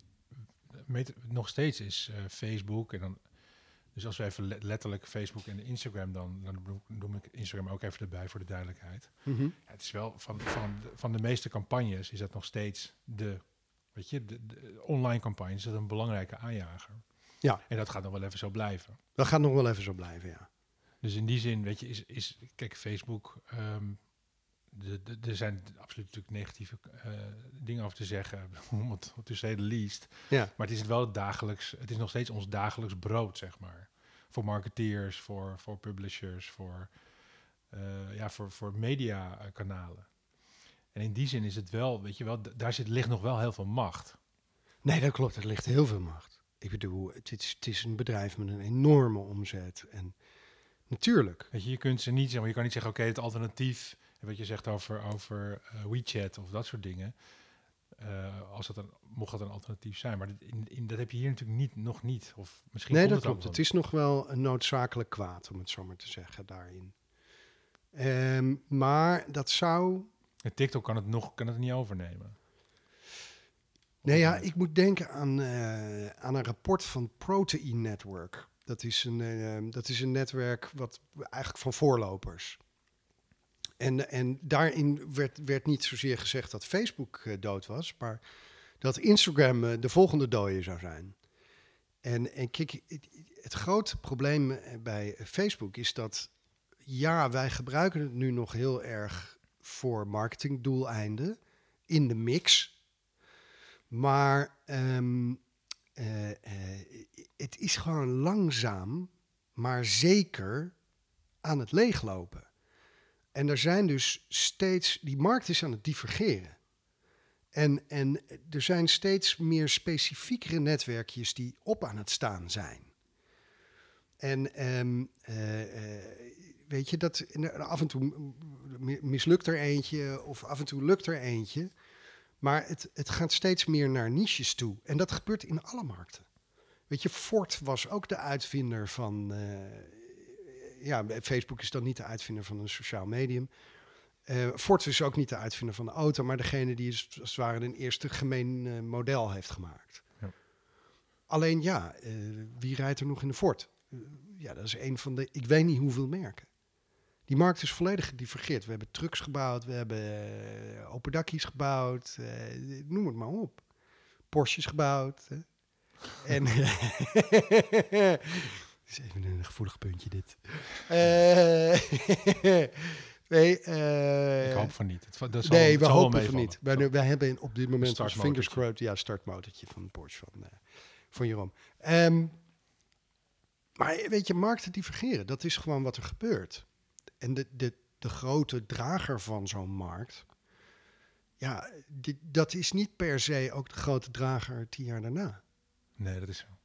nog steeds is eh, Facebook en dan, dus als we even le- letterlijk Facebook en Instagram dan, dan noem- ik Instagram ook even erbij voor de duidelijkheid. Mhm. Ja, het is wel van, van, de- van de meeste campagnes is dat nog steeds de, weet je, de, de online campagnes is dat een belangrijke aanjager. Ja. En dat gaat nog wel even zo blijven. Dat gaat nog wel even zo blijven, ja. Dus in die zin, weet je, is, is kijk, Facebook, ehm, er zijn absoluut natuurlijk negatieve eh, dingen over te zeggen, om het to say the least. Ja, Maar het is wel het dagelijks, het is nog steeds ons dagelijks brood, zeg maar. Voor marketeers, voor, voor publishers, voor, eh, ja, voor, voor mediakanalen. En in die zin is het wel, weet je wel, daar zit, ligt nog wel heel veel macht. nee, dat klopt. Er ligt heel veel macht. Ik bedoel, het is, het is een bedrijf met een enorme omzet. En natuurlijk, Weet je, je kunt ze niet zeggen, maar je kan niet zeggen, oké, het alternatief, wat je zegt over, over eh, WeChat of dat soort dingen, eh, als dat een, mocht dat een alternatief zijn. Maar dit- in, in, dat heb je hier natuurlijk niet, nog niet. Of misschien nee, dat het klopt. Het is nog wel een noodzakelijk kwaad, om het zo maar te zeggen, daarin. Ehm, maar dat zou En TikTok kan het nog kan het niet overnemen. Nee, ja, ik moet denken aan, eh, aan een rapport van Protein Network. Dat is, een, dat is een netwerk wat eigenlijk van voorlopers. En, en daarin werd, werd niet zozeer gezegd dat Facebook eh, dood was, maar dat Instagram eh, de volgende dode zou zijn. En, en kijk, het, grote probleem eh, bij Facebook is dat, ja, wij gebruiken het nu nog heel erg voor marketingdoeleinden in de mix. Maar ehm, eh, eh, het is gewoon langzaam, maar zeker aan het leeglopen. En er zijn dus steeds, die markt is aan het divergeren. En, en er zijn steeds meer specifiekere netwerkjes die op aan het staan zijn. En ehm, eh, eh, weet je, dat af en toe mi- mislukt er eentje of af en toe lukt er eentje. Maar het, het gaat steeds meer naar niches toe. En dat gebeurt in alle markten. Weet je, Ford was ook de uitvinder van. eh, ja, Facebook is dan niet de uitvinder van een sociaal medium. Eh, Ford is ook niet de uitvinder van de auto, maar degene die is, als het ware een eerste gemeen eh, model heeft gemaakt. Ja. Alleen ja, eh, wie rijdt er nog in de Ford? Ja, dat is een van de, ik weet niet hoeveel merken. Die markt is volledig gedivergeerd. We hebben trucks gebouwd, we hebben open dakkies gebouwd, noem het maar op. Porsches gebouwd. Hè. En is even een gevoelig puntje dit. Eh, nee, eh, ik hoop van niet. Het, dat zal, nee, het we hopen van niet. Wij, wij hebben op dit moment startmotortje. fingers crossed. Ja, startmotortje van Porsche van, eh, van Jeroen. Ehm, maar weet je, markten divergeren. Dat is gewoon wat er gebeurt. En de, de, de grote drager van zo'n markt... Ja, die, dat is niet per se ook de grote drager tien jaar daarna. Nee, dat is zo.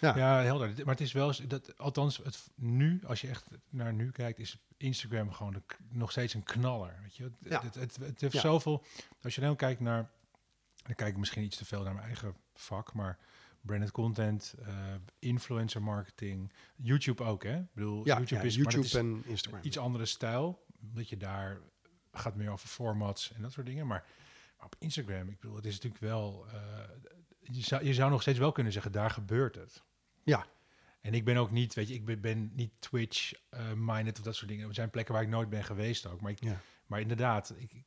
Ja. Helder. Maar het is wel dat, althans, het, nu, als je echt naar nu kijkt, is Instagram gewoon de nog steeds een knaller. Weet je? Het, Ja. het, het, het heeft Ja. zoveel. Als je dan kijkt naar, dan kijk ik misschien iets te veel naar mijn eigen vak, maar branded content, eh, influencer marketing, YouTube ook, hè? Ik bedoel, YouTube is, YouTube is en Instagram. iets andere stijl, dat je daar gaat meer over formats en dat soort dingen, maar, maar op Instagram, ik bedoel, het is natuurlijk wel, eh, je, zou, je zou nog steeds wel kunnen zeggen, daar gebeurt het. Ja. En ik ben ook niet, weet je, ik ben, ben niet Twitch eh minded of dat soort dingen. Er zijn plekken waar ik nooit ben geweest ook. Maar, ik, Ja. maar inderdaad, ik, ik,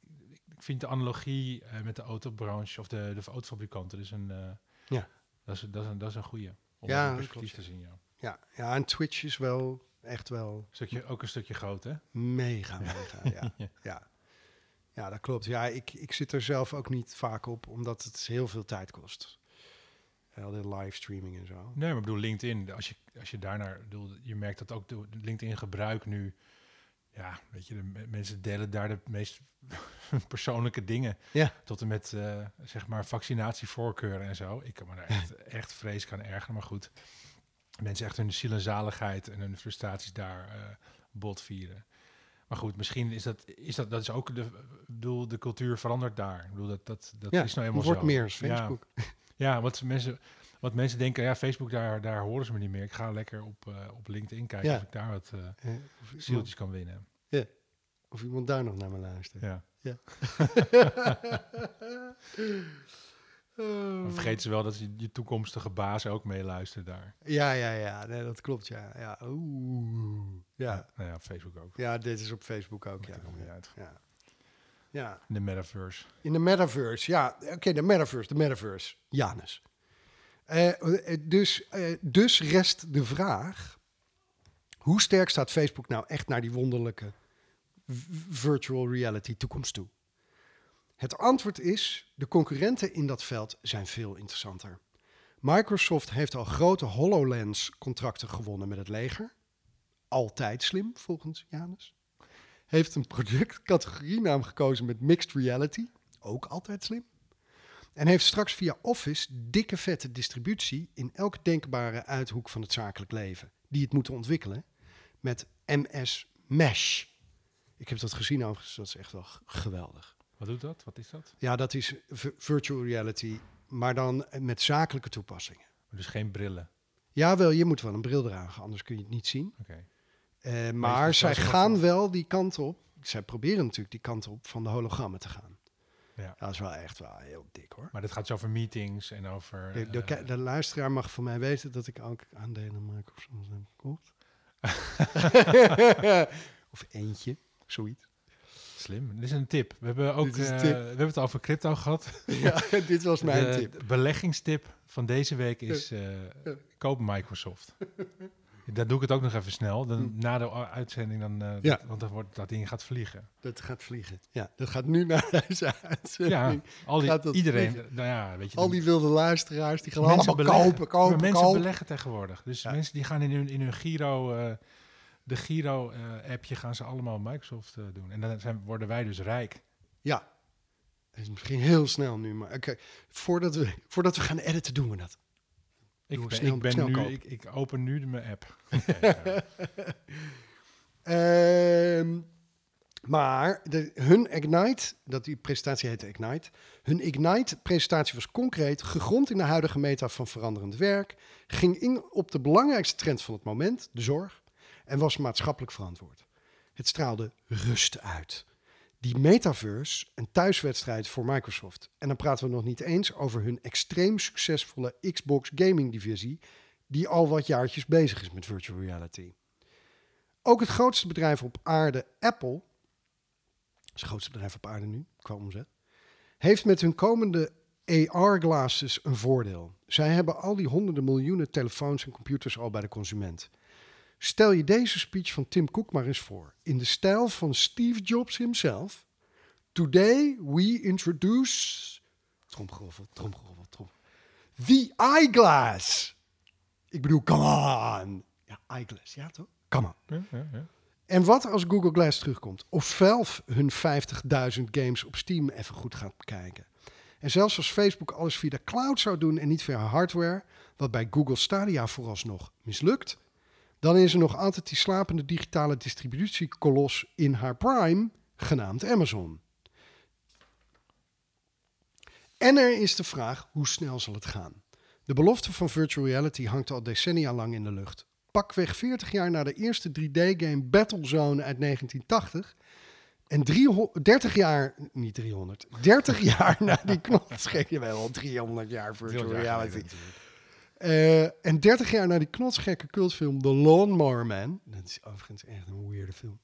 vind de analogie eh, met de autobranche of de, de autofabrikanten dus een, eh, Ja. dat is, dat is een, dat is een goede om Ja, perspectief klopt, te zien. Ja. Ja, ja, en Twitch is wel echt wel Stukje, ook een stukje groot, hè? Mega, mega, ja. Ja. ja. Ja, dat klopt. Ja, ik, ik zit er zelf ook niet vaak op, omdat het heel veel tijd kost. Al die livestreaming en zo. Nee, maar ik bedoel, LinkedIn, als je, als je daarnaar, bedoel, je merkt dat ook de LinkedIn gebruik nu, ja, weet je, de me- mensen delen daar de meest persoonlijke dingen. Ja. Tot en met, eh, zeg maar, vaccinatievoorkeuren en zo. Ik kan me daar echt, echt vrees aan ergeren, maar goed. Mensen echt hun ziel en zaligheid en hun frustraties daar eh bot vieren. Maar goed, misschien is dat, is dat, dat is ook de, bedoel, de cultuur verandert daar. Ik bedoel, dat, dat, dat Ja, is nou helemaal wordt zo. meer als. Facebook. Ja, wat mensen, wat mensen denken, ja, Facebook, daar, daar horen ze me niet meer. Ik ga lekker op, eh, op LinkedIn kijken Ja. of ik daar wat iemand, zieltjes kan winnen. of iemand daar nog naar me luistert. Ja. Oh. Dan vergeten ze wel dat je, je toekomstige baas ook meeluistert daar. Ja, ja, ja. Nee, dat klopt, ja. Ja, oeh. Ja. Nou ja, Facebook ook. ja, dit is op Facebook ook, ja. niet uit. Ja. Ja. In de metaverse. In de metaverse, ja. Oké, de metaverse, de metaverse. Janus. Eh, eh, dus, eh, dus rest de vraag... Hoe sterk staat Facebook nou echt naar die wonderlijke virtual reality toekomst toe? Het antwoord is, de concurrenten in dat veld zijn veel interessanter. Microsoft heeft al grote HoloLens-contracten gewonnen met het leger. Altijd slim, volgens Janus. Heeft een productcategorienaam gekozen met mixed reality. Ook altijd slim. En heeft straks via Office dikke vette distributie in elke denkbare uithoek van het zakelijk leven. Die het moeten ontwikkelen met MS Mesh. Ik heb dat gezien overigens, dat is echt wel geweldig. Wat doet dat? Wat is dat? Ja, dat is virtual reality, maar dan met zakelijke toepassingen. Dus geen brillen. Jawel, je moet wel een bril dragen, anders kun je het niet zien. Oké. Eh, maar zij gaan wel die kant op. Zij proberen natuurlijk die kant op van de hologrammen te gaan. Ja. Dat is wel echt wel heel dik hoor. Maar dit gaat dus over meetings en over... De, de, eh, de luisteraar mag van mij weten dat ik ook aandelen Microsoft heb gekocht. of eentje, zoiets. Slim. Dit is een tip. We hebben ook eh, we hebben het over crypto gehad. ja, dit was mijn tip. de beleggingstip van deze week is eh, koop Microsoft. Daar doe ik het ook nog even snel. Dan, Na de uitzending, dan, eh, Hm. Ja. dat- want dan wordt dat ding gaat vliegen. Dat gaat vliegen. Ja, dat gaat nu naar deze Ja, uitzending. al die, dat iedereen, vliegen? nou ja, weet je, Al die wilde luisteraars, die gaan allemaal beleggen. kopen, kopen, maar mensen kopen. beleggen tegenwoordig. Dus Ja. mensen die gaan in hun, in hun Giro, eh, de Giro-appje gaan ze allemaal Microsoft eh, doen. En dan zijn, worden wij dus rijk. Ja. Dat is misschien heel snel nu, maar oké. Voordat, we, voordat we gaan editen, doen we dat. Ik ben, snel- ik, ben snel nu, ik, ik open nu mijn app. Ehm, maar de, hun Ignite, dat die presentatie heette Ignite, hun Ignite-presentatie was concreet, gegrond in de huidige meta van veranderend werk, ging in op de belangrijkste trend van het moment, de zorg, en was maatschappelijk verantwoord. Het straalde rust uit. Die metaverse, een thuiswedstrijd voor Microsoft. En dan praten we nog niet eens over hun extreem succesvolle Xbox gaming divisie, die al wat jaartjes bezig is met virtual reality. Ook het grootste bedrijf op aarde, Apple, het grootste bedrijf op aarde nu, qua omzet, heeft met hun komende AR-glasses een voordeel. Zij hebben al die honderden miljoenen telefoons en computers al bij de consument. Stel je deze speech van Tim Cook maar eens voor, in de stijl van Steve Jobs himself. Today we introduce... Tromgeroffel, tromgeroffel, trom. The eyeglass. Ik bedoel, come on. Ja, eyeglass, ja toch? Come on. Ja, ja, ja. En wat als Google Glass terugkomt? Of Valve hun 50.000 games op Steam even goed gaat bekijken? En zelfs als Facebook alles via de cloud zou doen en niet via hardware, wat bij Google Stadia vooralsnog mislukt, dan is er nog altijd die slapende digitale distributiekolos in haar prime, genaamd Amazon. En er is de vraag, hoe snel zal het gaan? De belofte van virtual reality hangt al decennia lang in de lucht. Pakweg 40 jaar na de eerste 3D-game Battlezone uit 1980... en 300 30 jaar, niet 300, 30 jaar na die knotsgekke, wel 300 jaar virtual reality. Eh, en 30 jaar na die knotsgekke cultfilm The Lawnmower Man, dat is overigens echt een weirde film,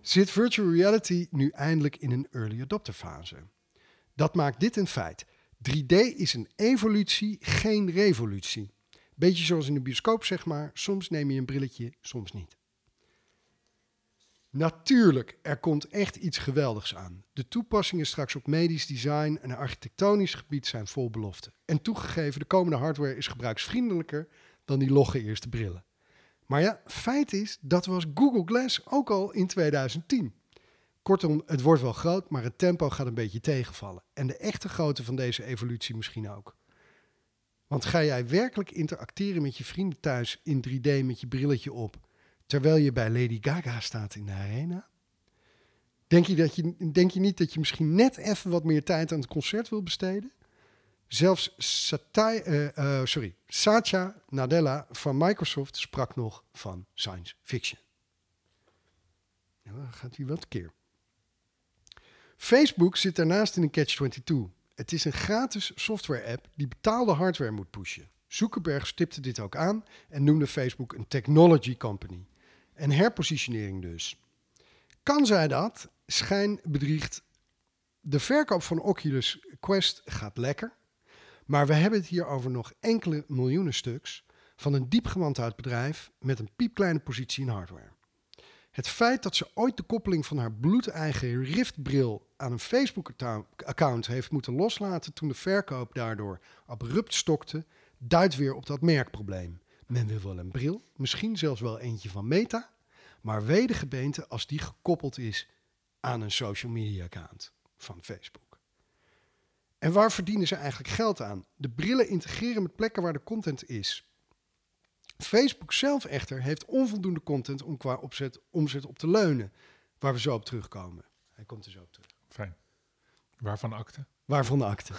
zit virtual reality nu eindelijk in een early adopter fase. Dat maakt dit een feit. 3D is een evolutie, geen revolutie. Beetje zoals in de bioscoop, zeg maar. Soms neem je een brilletje, soms niet. Natuurlijk, er komt echt iets geweldigs aan. De toepassingen straks op medisch design en architectonisch gebied zijn vol belofte. En toegegeven, de komende hardware is gebruiksvriendelijker dan die logge eerste brillen. Maar ja, feit is, dat was Google Glass ook al in 2010. Kortom, het wordt wel groot, maar het tempo gaat een beetje tegenvallen. En de echte grootte van deze evolutie misschien ook. Want ga jij werkelijk interacteren met je vrienden thuis in 3D met je brilletje op, terwijl je bij Lady Gaga staat in de arena? Denk je, dat je, denk je niet dat je misschien net even wat meer tijd aan het concert wil besteden? Zelfs Satai, eh, eh, sorry, Satya Nadella van Microsoft sprak nog van science fiction. Ja, dan gaat hij wat keer. Facebook zit daarnaast in een catch-22. Het is een gratis software-app die betaalde hardware moet pushen. Zuckerberg stipte dit ook aan en noemde Facebook een technology company. En herpositionering dus. Kan zij dat? Schijn bedriegt. De verkoop van Oculus Quest gaat lekker. Maar we hebben het hier over nog enkele miljoenen stuks van een diep gewantouwd bedrijf met een piepkleine positie in hardware. Het feit dat ze ooit de koppeling van haar bloedeigen Rift-bril aan een Facebook-account heeft moeten loslaten toen de verkoop daardoor abrupt stokte, duidt weer op dat merkprobleem. Men wil wel een bril, misschien zelfs wel eentje van Meta, maar wedergebeente als die gekoppeld is aan een social media account van Facebook. En waar verdienen ze eigenlijk geld aan? De brillen integreren met plekken waar de content is. Facebook zelf echter heeft onvoldoende content om qua opzet, omzet op te leunen, waar we zo op terugkomen. Hij komt er zo op terug. Fijn. Waarvan akte? Waarvan de akte.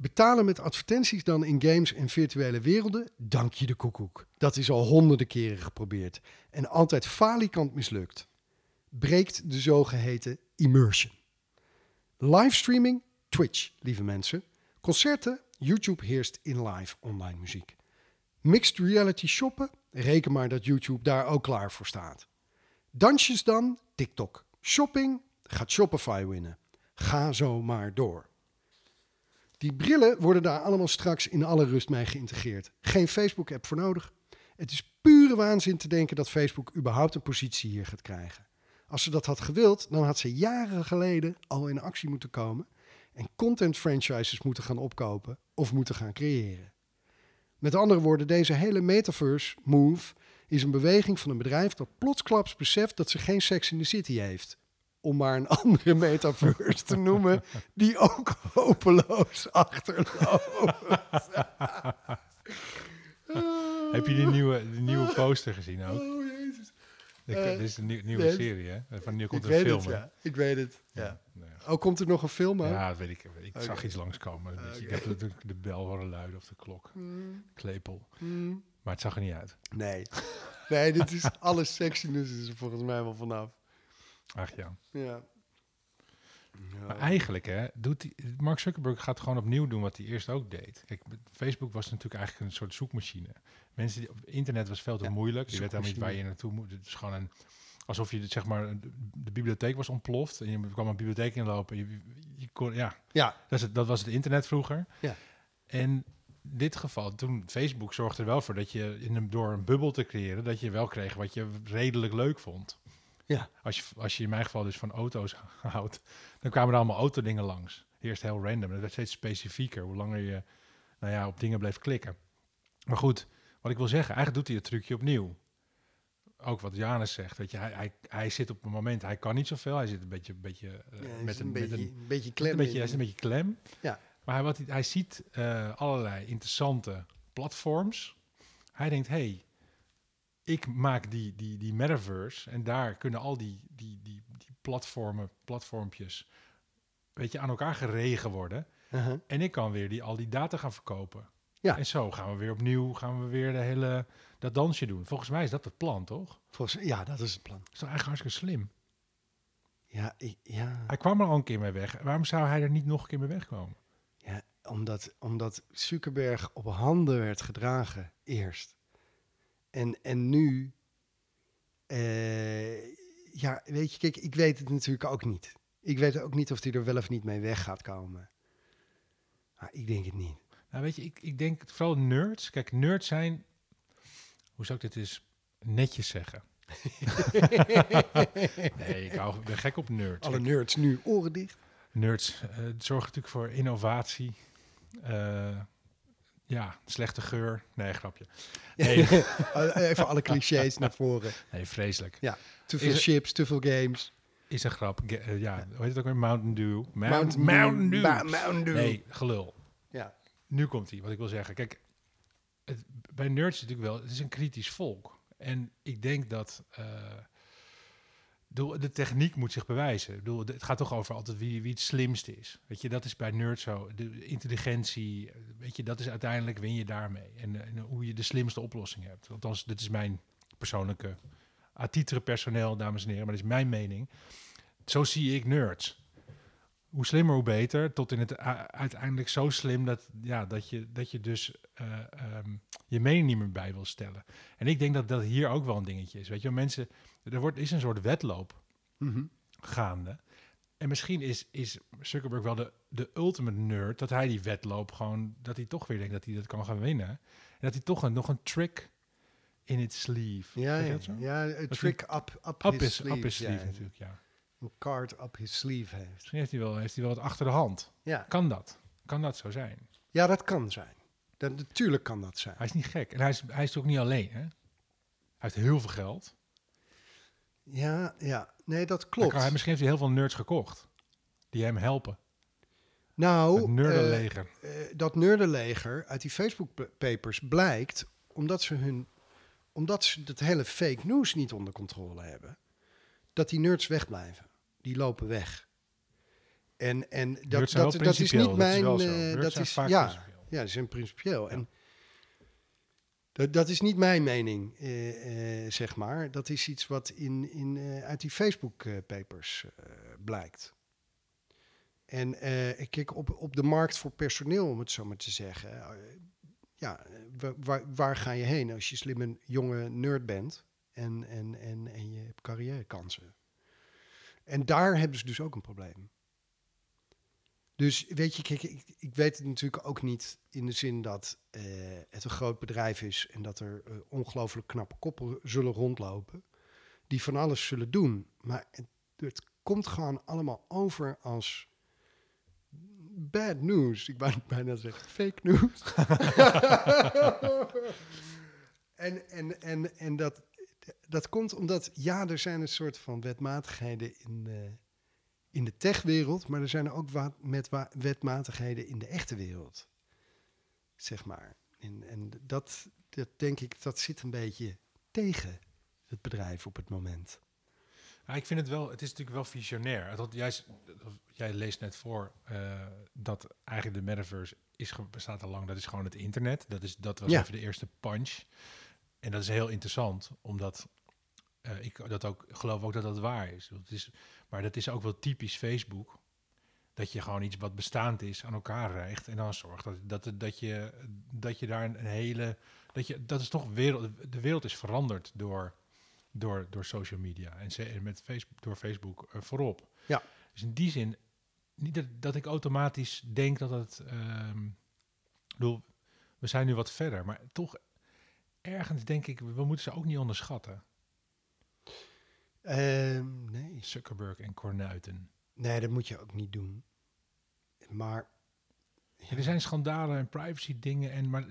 Betalen met advertenties dan in games en virtuele werelden? Dank je de koekoek. Dat is al honderden keren geprobeerd en altijd falikant mislukt. Breekt de zogeheten immersion. Livestreaming? Twitch, lieve mensen. Concerten? YouTube heerst in live online muziek. Mixed reality shoppen? Reken maar dat YouTube daar ook klaar voor staat. Dansjes dan? TikTok. Shopping? Gaat Shopify winnen. Ga zo maar door. Die brillen worden daar allemaal straks in alle rust mee geïntegreerd. Geen Facebook-app voor nodig. Het is pure waanzin te denken dat Facebook überhaupt een positie hier gaat krijgen. Als ze dat had gewild, dan had ze jaren geleden al in actie moeten komen en content franchises moeten gaan opkopen of moeten gaan creëren. Met andere woorden, deze hele metaverse move is een beweging van een bedrijf dat plotsklaps beseft dat ze geen Sex in the City heeft. Om maar een andere metaverse te noemen, die ook hopeloos achterloopt. Heb je die nieuwe, die nieuwe poster gezien ook? Oh, jezus. Dit Eh, dit is een nieuw- nieuwe serie, hè? Van nu komt er een film. het, hè? ja. Ik weet het, ja. Nou ja. Oh, komt er nog een film aan? Ja, dat weet ik. Ik zag iets langskomen. Beetje. Ik heb natuurlijk de bel horen luiden of de klok. Hmm, Klepel. hmm. Maar het zag er niet uit. Nee. Nee, dit is alle sexiness is er volgens mij wel vanaf. Ach ja. Ja. Maar eigenlijk, hè, doet die, Mark Zuckerberg gaat gewoon opnieuw doen wat hij eerst ook deed. Kijk, Facebook was natuurlijk eigenlijk een soort zoekmachine. Mensen die, op internet was veel te Ja, moeilijk. Je weet helemaal niet waar je naartoe moet. Het is gewoon een, alsof je zeg maar de, de bibliotheek was ontploft en je kwam een bibliotheek inlopen. En je, je kon, ja, Ja, dat, is het, dat was het internet vroeger. Ja. En in dit geval, toen Facebook zorgde er wel voor dat je in een, door een bubbel te creëren, dat je wel kreeg wat je redelijk leuk vond. Ja. Als je, als je in mijn geval dus van auto's houdt, dan kwamen er allemaal autodingen langs. Eerst heel random, dat werd steeds specifieker, hoe langer je nou ja, op dingen bleef klikken. Maar goed, wat ik wil zeggen, eigenlijk doet hij het trucje opnieuw. Ook wat Janus zegt, weet je, hij, hij, hij zit op een moment, hij kan niet zoveel, hij zit een beetje, een beetje eh, ja met een, met beetje, een een beetje een klem. beetje, in. hij is een beetje klem. Ja. Maar hij, wat hij, hij ziet eh, allerlei interessante platforms. Hij denkt, hey, ik maak die, die, die metaverse en daar kunnen al die, die, die, die platformen, platformpjes, weet je, aan elkaar geregen worden. Uh-huh. En ik kan weer die, al die data gaan verkopen. Ja. En zo gaan we weer opnieuw, gaan we weer de hele, dat dansje doen. Volgens mij is dat het plan, toch? Volgens, ja, dat is het plan. Dat is eigenlijk hartstikke slim. Ja, ik, ja, Hij kwam er al een keer mee weg. Waarom zou hij er niet nog een keer mee wegkomen? ja omdat, omdat Zuckerberg op handen werd gedragen eerst. En, en nu, eh, ja, weet je, kijk, ik weet het natuurlijk ook niet. Ik weet ook niet of hij er wel of niet mee weg gaat komen. Maar ik denk het niet. Nou, weet je, ik, ik denk vooral nerds. Kijk, nerds zijn, hoe zou ik dit eens netjes zeggen? nee, ik hou, ben gek op nerds. Alle nerds nu oren dicht. nerds eh, zorgen natuurlijk voor innovatie. Eh, ja, slechte geur. Nee, grapje. Nee, Even alle clichés naar voren. nee vreselijk. Te veel Is chips, te veel games. Is een grap. Ge- eh, ja, hoe heet het ook weer? Mountain Dew. Mount- Mountain Mountain Dew. Ba- Mountain Dew. Nee, gelul. Ja. Nu komt hij, wat ik wil zeggen. Kijk, het, bij nerds natuurlijk wel, het is een kritisch volk. En ik denk dat, eh, de techniek moet zich bewijzen. Ik bedoel, het gaat toch over altijd wie, wie het slimste is. Weet je, dat is bij nerd zo. De intelligentie, weet je, dat is uiteindelijk win je daarmee. En, en hoe je de slimste oplossing hebt. Althans, dit is mijn persoonlijke atitere personeel, dames en heren, maar dat is mijn mening. Zo zie ik nerds. Hoe slimmer, hoe beter. Tot in het uiteindelijk zo slim dat, ja, dat, je, dat je dus eh, ehm, je mening niet meer bij wil stellen. En ik denk dat dat hier ook wel een dingetje is. Weet je, mensen, er wordt, is een soort wedloop Mhm. gaande. En misschien is, is Zuckerberg wel de, de ultimate nerd, dat hij die wedloop gewoon, dat hij toch weer denkt dat hij dat kan gaan winnen. En dat hij toch een, nog een trick in het sleeve. Ja, ja, een trick up, up, Up his his, sleeve. up his sleeve ja, natuurlijk, ja. Een card up his sleeve heeft. Misschien heeft hij, wel, heeft hij wel wat achter de hand. Ja, Kan dat? Kan dat zo zijn? ja dat kan zijn. Dat, natuurlijk kan dat zijn. Hij is niet gek. En hij is, hij is ook niet alleen, hè? Hij heeft heel veel geld. Ja, ja. Nee, dat klopt. hij, misschien heeft hij heel veel nerds gekocht. Die hem helpen. nou, het eh, eh, dat nerdenleger uit die Facebook-papers blijkt omdat ze hun, omdat ze het hele fake news niet onder controle hebben, dat die nerds wegblijven. Die lopen weg. En, en dat, dat, dat is niet dat is mijn. wel zo. eh, dat is vaak ja, principieel. ja, die zijn principieel. Ja. En dat, dat is niet mijn mening, eh, eh, zeg maar. Dat is iets wat in, in, eh, uit die Facebook-papers eh, blijkt. En eh, ik kijk op, op de markt voor personeel, om het zo maar te zeggen. eh, ja, eh, wa- waar, waar ga je heen als je slim een jonge nerd bent en, en, en, en je hebt carrièrekansen? En daar hebben ze dus ook een probleem. Dus weet je, kijk, ik, ik weet het natuurlijk ook niet in de zin dat eh, het een groot bedrijf is en dat er eh, ongelooflijk knappe koppen zullen rondlopen die van alles zullen doen. Maar het, komt gewoon allemaal over als bad news. Ik wou bijna zeggen fake news. en en, en, en dat, dat komt omdat, ja, er zijn een soort van wetmatigheden in, eh, in de techwereld, maar er zijn er ook wa- met wa- wetmatigheden in de echte wereld. Zeg maar. En, en dat, dat denk ik, dat zit een beetje tegen het bedrijf op het moment. Ja, ik vind het wel, het is natuurlijk wel visionair. Dat, jij, jij leest net voor eh, dat eigenlijk de metaverse is, bestaat al lang. Dat is gewoon het internet. Dat, is, dat was Ja. even de eerste punch. En dat is heel interessant, omdat eh, ik dat ook geloof ook dat dat waar is. Het is. Maar dat is ook wel typisch Facebook. Dat je gewoon iets wat bestaand is aan elkaar rijgt. En dan zorgt dat, dat, dat, je, dat je daar een hele. Dat, je, dat is toch wereld. De wereld is veranderd door, door, door social media. En met Facebook, door Facebook eh, voorop. Ja. Dus in die zin. Niet dat, dat ik automatisch denk dat het. ik bedoel, we zijn nu wat verder. Maar toch ergens denk ik. We moeten ze ook niet onderschatten. Ehm, nee. Zuckerberg en Cornuiten. nee, dat moet je ook niet doen. Maar Ja, er zijn schandalen en privacy dingen. En, maar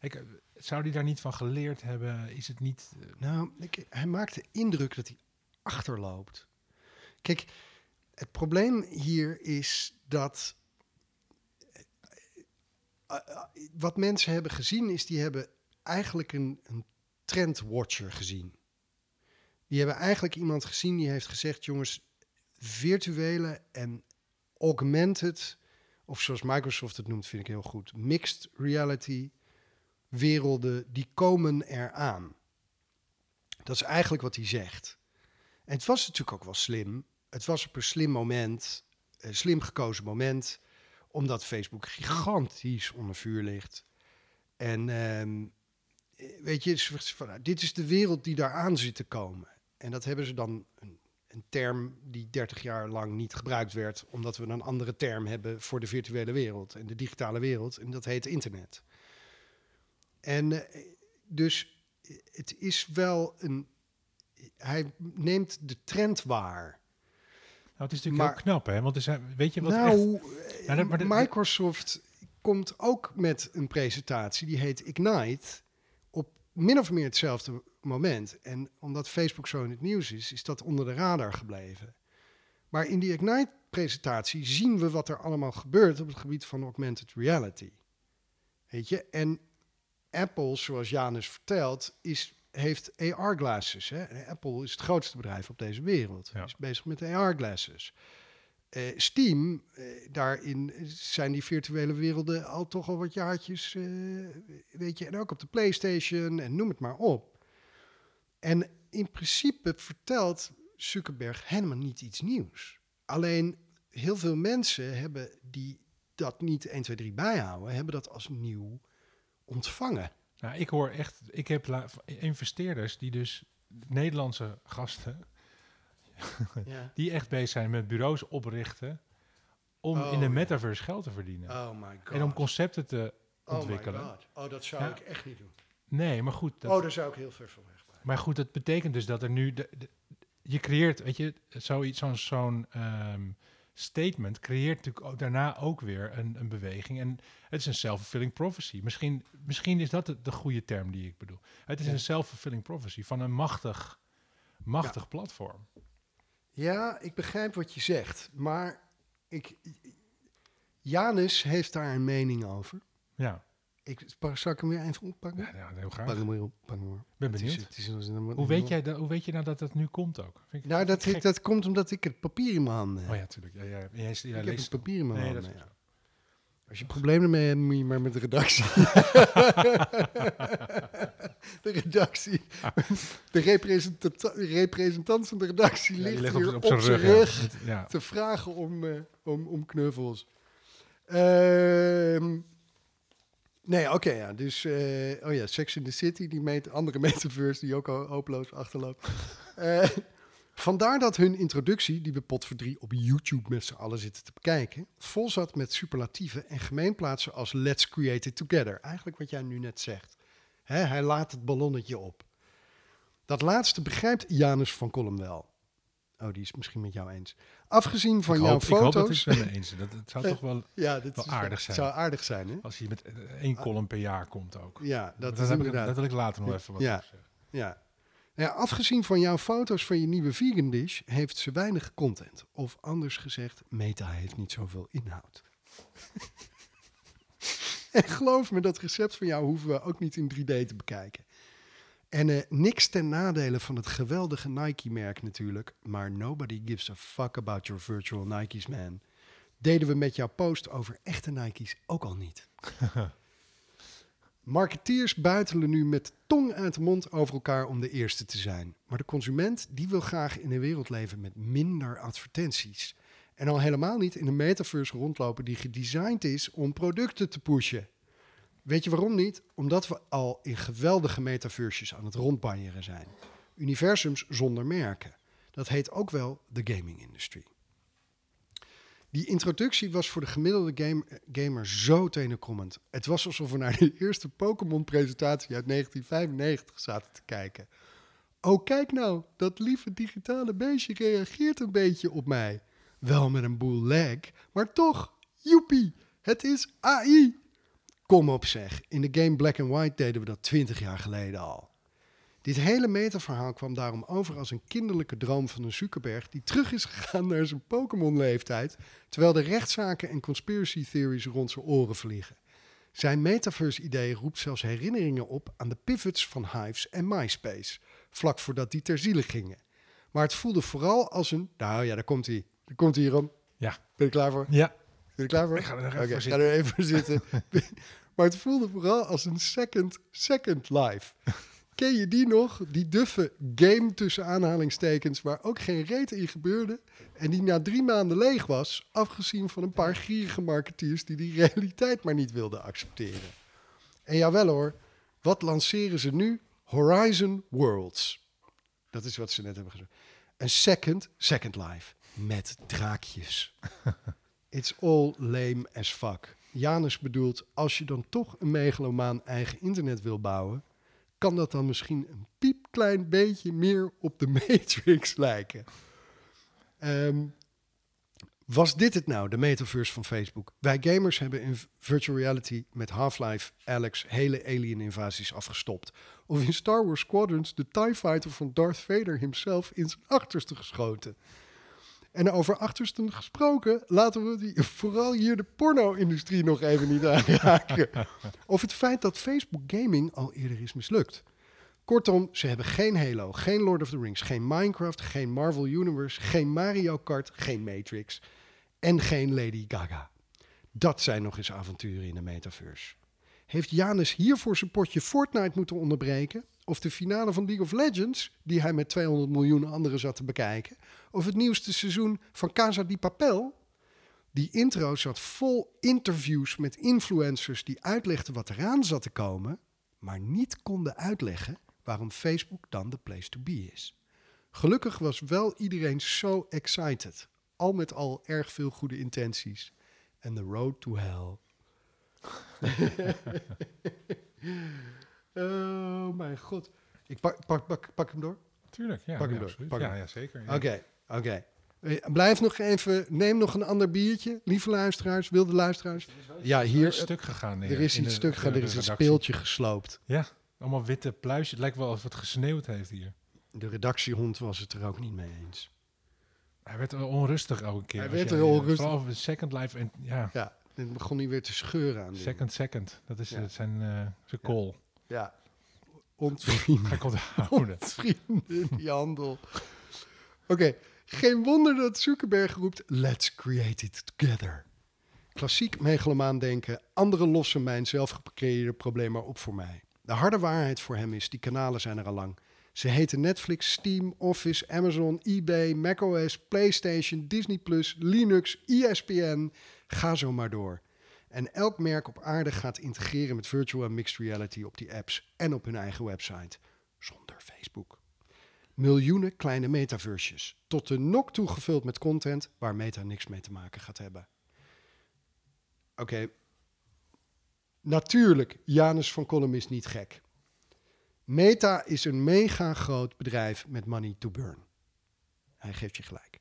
ik, zou die daar niet van geleerd hebben? Is het niet... eh, Nou, ik, hij maakt de indruk dat hij achterloopt. Kijk, het probleem hier is dat. eh, eh, wat mensen hebben gezien, is die hebben eigenlijk een, een trendwatcher gezien. Die hebben eigenlijk iemand gezien die heeft gezegd: jongens, virtuele en augmented, of zoals Microsoft het noemt, vind ik heel goed, mixed reality werelden, die komen eraan. Dat is eigenlijk wat hij zegt. En het was natuurlijk ook wel slim. Het was op een slim moment, een slim gekozen moment, omdat Facebook gigantisch onder vuur ligt. En ehm, weet je, nou, dit is de wereld die daar aan zit te komen. En dat hebben ze dan een, een term die 30 jaar lang niet gebruikt werd, omdat we een andere term hebben voor de virtuele wereld en de digitale wereld. En dat heet internet. En eh, dus eh, het is wel een. Hij neemt de trend waar. Nou, het is natuurlijk Maar- heel knap, hè? Want er zijn, weet je wat echt... nou, eh, maar Microsoft komt ook met een presentatie die heet Ignite. Op min of meer hetzelfde moment. En omdat Facebook zo in het nieuws is, is dat onder de radar gebleven. Maar in die Ignite-presentatie zien we wat er allemaal gebeurt op het gebied van augmented reality. Weet je? En Apple, zoals Janus vertelt, is heeft AR-glasses. Apple is het grootste bedrijf op deze wereld. Ja. Is bezig met AR-glasses. Eh, Steam, eh, daarin zijn die virtuele werelden al toch al wat jaartjes, eh, weet je, en ook op de PlayStation en noem het maar op. En in principe vertelt Zuckerberg helemaal niet iets nieuws. Alleen heel veel mensen hebben die dat niet 1, 2, 3 bijhouden, hebben dat als nieuw ontvangen. Nou, ik hoor echt, ik heb investeerders die dus Nederlandse gasten, Ja. die echt bezig zijn met bureaus oprichten om Oh, in de ja. metaverse geld te verdienen. Oh my god. en om concepten te oh my ontwikkelen. god. Oh, dat zou Ja. ik echt niet doen. nee, maar goed. Dat, oh, daar zou ik heel ver van blijven. Maar goed, dat betekent dus dat er nu... De, de- je creëert, weet je, zoiets, zo'n zo'n ehm, statement creëert natuurlijk ook daarna ook weer een, een beweging. En het is een self-fulfilling prophecy. Misschien, misschien is dat de, de goede term die ik bedoel. Het is Ja. een self-fulfilling prophecy van een machtig, machtig platform. Ja, ik begrijp wat je zegt, maar ik, Janus heeft daar een mening over. Ja, Ik, zal ik hem weer even oppakken? ja, ja heel Pak graag. hem weer op. Pak hem op. Ik ben Het is- benieuwd. het is als een- Hoe weet, jij dat, hoe weet je nou dat dat nu komt ook? Vind ik- Nou, dat, dat komt omdat ik het papier in mijn handen heb. Oh ja, natuurlijk. Ja, ja, jij, jij ik heb leest het papier in mijn Nee, handen. ja. Als je problemen ermee hebt, moet je maar met de redactie. de redactie. De representant, representant van de redactie ligt ligt hier op, zijn rug. te vragen om, eh, om, om knuffels. Ehm, nee, oké, ja. Dus, eh, oh ja, Sex in the City, die met andere metaverse die ook hopeloos achterloopt. Eh, vandaar dat hun introductie, die we pot voor drie op YouTube met z'n allen zitten te bekijken, vol zat met superlatieven en gemeenplaatsen als Let's Create It Together. Eigenlijk wat jij nu net zegt. Hij laat het ballonnetje op. Dat laatste begrijpt Janus van Kolm wel. Oh, die is misschien met jou eens. Afgezien van ik, jouw hoop, ik hoop dat foto's. ik het met me eens. Dat, het zou toch wel, ja, wel is- aardig zijn. zou aardig zijn, hè? als je met eh, één column per jaar komt ook. Ja, dat Dat, is heb ik, inderdaad. dat wil ik later nog even wat Ja. over zeggen. Ja. Ja, afgezien van jouw foto's van je nieuwe vegan dish, heeft ze weinig content. Of anders gezegd, Meta heeft niet zoveel inhoud. en geloof me, dat recept van jou hoeven we ook niet in 3D te bekijken. En eh, niks ten nadele van het geweldige Nike-merk natuurlijk. Maar nobody gives a fuck about your virtual Nikes, man. Deden we met jouw post over echte Nikes ook al niet. Marketeers buitelen nu met tong uit de mond over elkaar om de eerste te zijn. Maar de consument die wil graag in een wereld leven met minder advertenties. En al helemaal niet in een metaverse rondlopen die gedesigned is om producten te pushen. Weet je waarom niet? Omdat we al in geweldige metaverses aan het rondbanjeren zijn. Universums zonder merken. Dat heet ook wel de gaming industry. Die introductie was voor de gemiddelde game, gamer zo tenenkommend. Het was alsof we naar de eerste Pokémon-presentatie uit 1995 zaten te kijken. Oh, kijk nou, dat lieve digitale beestje reageert een beetje op mij. Wel met een boel lag, maar toch, joepie, het is AI. Kom op zeg, in de game Black and White deden we dat 20 jaar geleden al. Dit hele metaverhaal kwam daarom over als een kinderlijke droom van een Zuckerberg die terug is gegaan naar zijn Pokémon-leeftijd, terwijl de rechtszaken en conspiracy theories rond zijn oren vliegen. Zijn metaverse-idee roept zelfs herinneringen op aan de pivots van Hives en MySpace, vlak voordat die ter ziele gingen. Maar het voelde vooral als een... Nou ja, daar komt hij. Daar komt hij hierom. Ja. Ben je klaar voor? Ja, je er klaar voor? Ik ga er even voor ga er even voor zitten. maar het voelde vooral als een second, second life. Ken je die nog? Die duffe game tussen aanhalingstekens waar ook geen reet in gebeurde. En die na drie maanden leeg was, afgezien van een paar gierige marketeers die die realiteit maar niet wilden accepteren. En jawel hoor, wat lanceren ze nu? Horizon Worlds. Dat is wat ze net hebben gezegd. Een second, second life. Met draakjes. It's all lame as fuck. Janus bedoelt, als je dan toch een megalomaan eigen internet wil bouwen, kan dat dan misschien een piepklein beetje meer op de Matrix lijken. Ehm, was dit het nou, de metaverse van Facebook? Wij gamers hebben in virtual reality met Half-Life Alex hele alien-invasies afgestopt. Of in Star Wars Squadrons de TIE Fighter van Darth Vader himself in zijn achterste geschoten. En over achtersten gesproken, laten we die, vooral hier de porno-industrie nog even niet aanraken. Of het feit dat Facebook Gaming al eerder is mislukt. Kortom, ze hebben geen Halo, geen Lord of the Rings, geen Minecraft, geen Marvel Universe, geen Mario Kart, geen Matrix en geen Lady Gaga. Dat zijn nog eens avonturen in de metaverse. Heeft Janus hiervoor zijn potje Fortnite moeten onderbreken? Of de finale van League of Legends, die hij met 200 miljoen anderen zat te bekijken? Of het nieuwste seizoen van Casa di Papel? Die intro zat vol interviews met influencers die uitlegden wat eraan zat te komen, maar niet konden uitleggen waarom Facebook dan de place to be is. Gelukkig was wel iedereen zo excited. Al met al erg veel goede intenties. En the road to hell. oh mijn god. Ik pak, pak, pak, pak hem door. Tuurlijk, ja. Pak hem ja, door, absoluut. pak ja, hem. ja, zeker. ja. Oké, oké. Eh, Blijf nog even, neem nog een ander biertje, lieve luisteraars, wilde luisteraars. Ja, Er is hier, stuk gegaan. er is iets stuk gegaan, er is een speeltje gesloopt. Ja, allemaal witte pluisjes. Het lijkt wel alsof het gesneeuwd heeft hier. De redactiehond was het er ook niet mee eens. Hij werd onrustig elke keer. Hij werd er onrustig. Vooral over Second Life en ja, Ja, dan begon hij weer te scheuren aan dingen. Second Second. Dat is Ja. zijn, eh zijn call. Ja. Ontvrienden. Ga ik onthouden. Vrienden, die handel. Oké, geen wonder dat Zuckerberg roept: Let's create it together. Klassiek megalomaan denken, anderen lossen mijn zelfgecreëerde probleem maar op voor mij. De harde waarheid voor hem is, die kanalen zijn er al lang. Ze heten Netflix, Steam, Office, Amazon, eBay, macOS, PlayStation, Disney+, Linux, ESPN. Ga zo maar door. En elk merk op aarde gaat integreren met virtual en mixed reality op die apps en op hun eigen website. Zonder Facebook. Miljoenen kleine metaverses. Tot de nok toe gevuld met content waar meta niks mee te maken gaat hebben. Oké. Natuurlijk, Janus van Kolm is niet gek. Meta is een mega groot bedrijf met money to burn. Hij geeft je gelijk.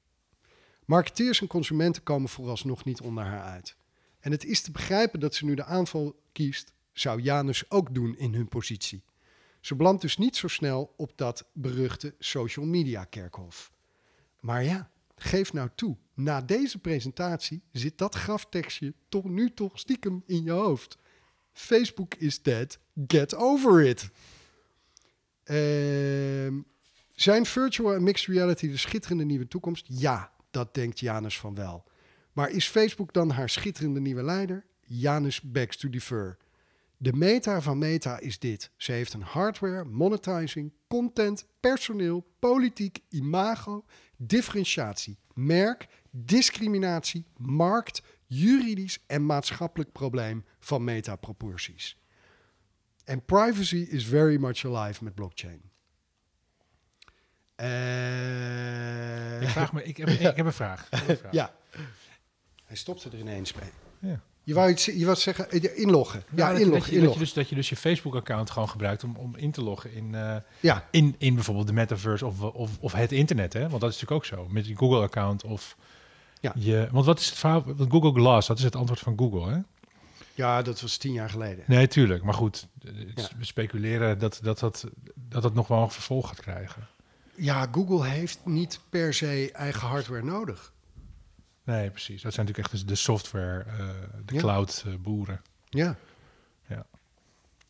Marketeers en consumenten komen vooralsnog niet onder haar uit. En het is te begrijpen dat ze nu de aanval kiest, zou Janus ook doen in hun positie. Ze belandt dus niet zo snel op dat beruchte social media kerkhof. Maar ja, geef nou toe, na deze presentatie zit dat graftekstje toch nu toch stiekem in je hoofd. Facebook is dead, get over it. Ehm, zijn virtual en mixed reality de schitterende nieuwe toekomst? Ja, dat denkt Janus van wel. Maar is Facebook dan haar schitterende nieuwe leider? Janus begs to defer. De meta van Meta is dit. Ze heeft een hardware, monetizing, content, personeel, politiek, imago, differentiatie, merk, discriminatie, markt, juridisch en maatschappelijk probleem van metaproporties. En privacy is very much alive met blockchain. Eh, Ik, vraag me, ik, heb, ik heb een vraag. Ik heb een vraag. ja. Hij stopte er ineens mee. Ja. Je wou iets, je wou zeggen, eh, inloggen. Ja, Nou, dat- inloggen, dat, je, dat, je inloggen. dus, dat je dus je Facebook-account gewoon gebruikt om, om in te loggen in, eh, Ja, in, in bijvoorbeeld de metaverse of, of, of het internet. Hè? Want dat is natuurlijk ook zo. Met je Google-account of Ja. je... Want wat is het verhaal? Want Google Glass, dat is het antwoord van Google, hè? Ja, dat was tien jaar geleden. Nee, tuurlijk. Maar goed, eh, Ja. we speculeren dat dat, dat, dat dat nog wel een vervolg gaat krijgen. Ja, Google heeft niet per se eigen hardware nodig. Nee, precies. Dat zijn natuurlijk echt de software, eh, de Ja. cloud-boeren. Ja. Ja.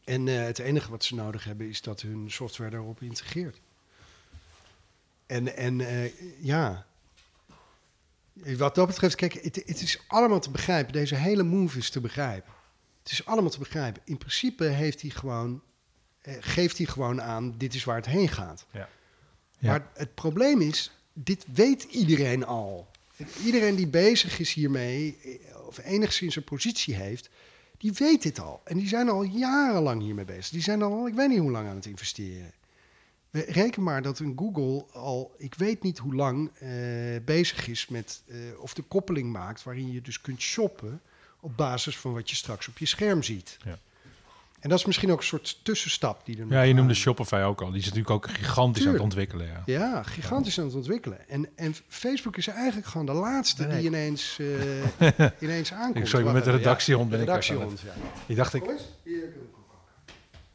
En eh, het enige wat ze nodig hebben is dat hun software daarop integreert. En, en eh, ja, wat dat betreft, kijk, het, het is allemaal te begrijpen. Deze hele move is te begrijpen. Het is allemaal te begrijpen. In principe heeft hij gewoon, eh, geeft hij gewoon aan, dit is waar het heen gaat. Ja. Maar het probleem is, dit weet iedereen al. Iedereen die bezig is hiermee, eh, of enigszins een positie heeft, die weet dit al. En die zijn al jarenlang hiermee bezig. Die zijn al, ik weet niet hoe lang aan het investeren. We- Reken maar dat een Google al, ik weet niet hoe lang, eh, bezig is met, eh, of de koppeling maakt waarin je dus kunt shoppen op basis van wat je straks op je scherm ziet. Ja. En dat is misschien ook een soort tussenstap die er nog Ja, je noemde aan- Shopify ook al. Die is natuurlijk ook gigantisch aan het ontwikkelen. Ja. Ja, gigantisch aan het ontwikkelen. En, en Facebook is eigenlijk gewoon de laatste Nee. die ineens, eh, ineens aankomt. Ik- sorry, maar met de Wacht, redactiehond ja, ben de ik redactiehond, ja. Ik dacht, ik, Kom eens, hier kun je hem koken.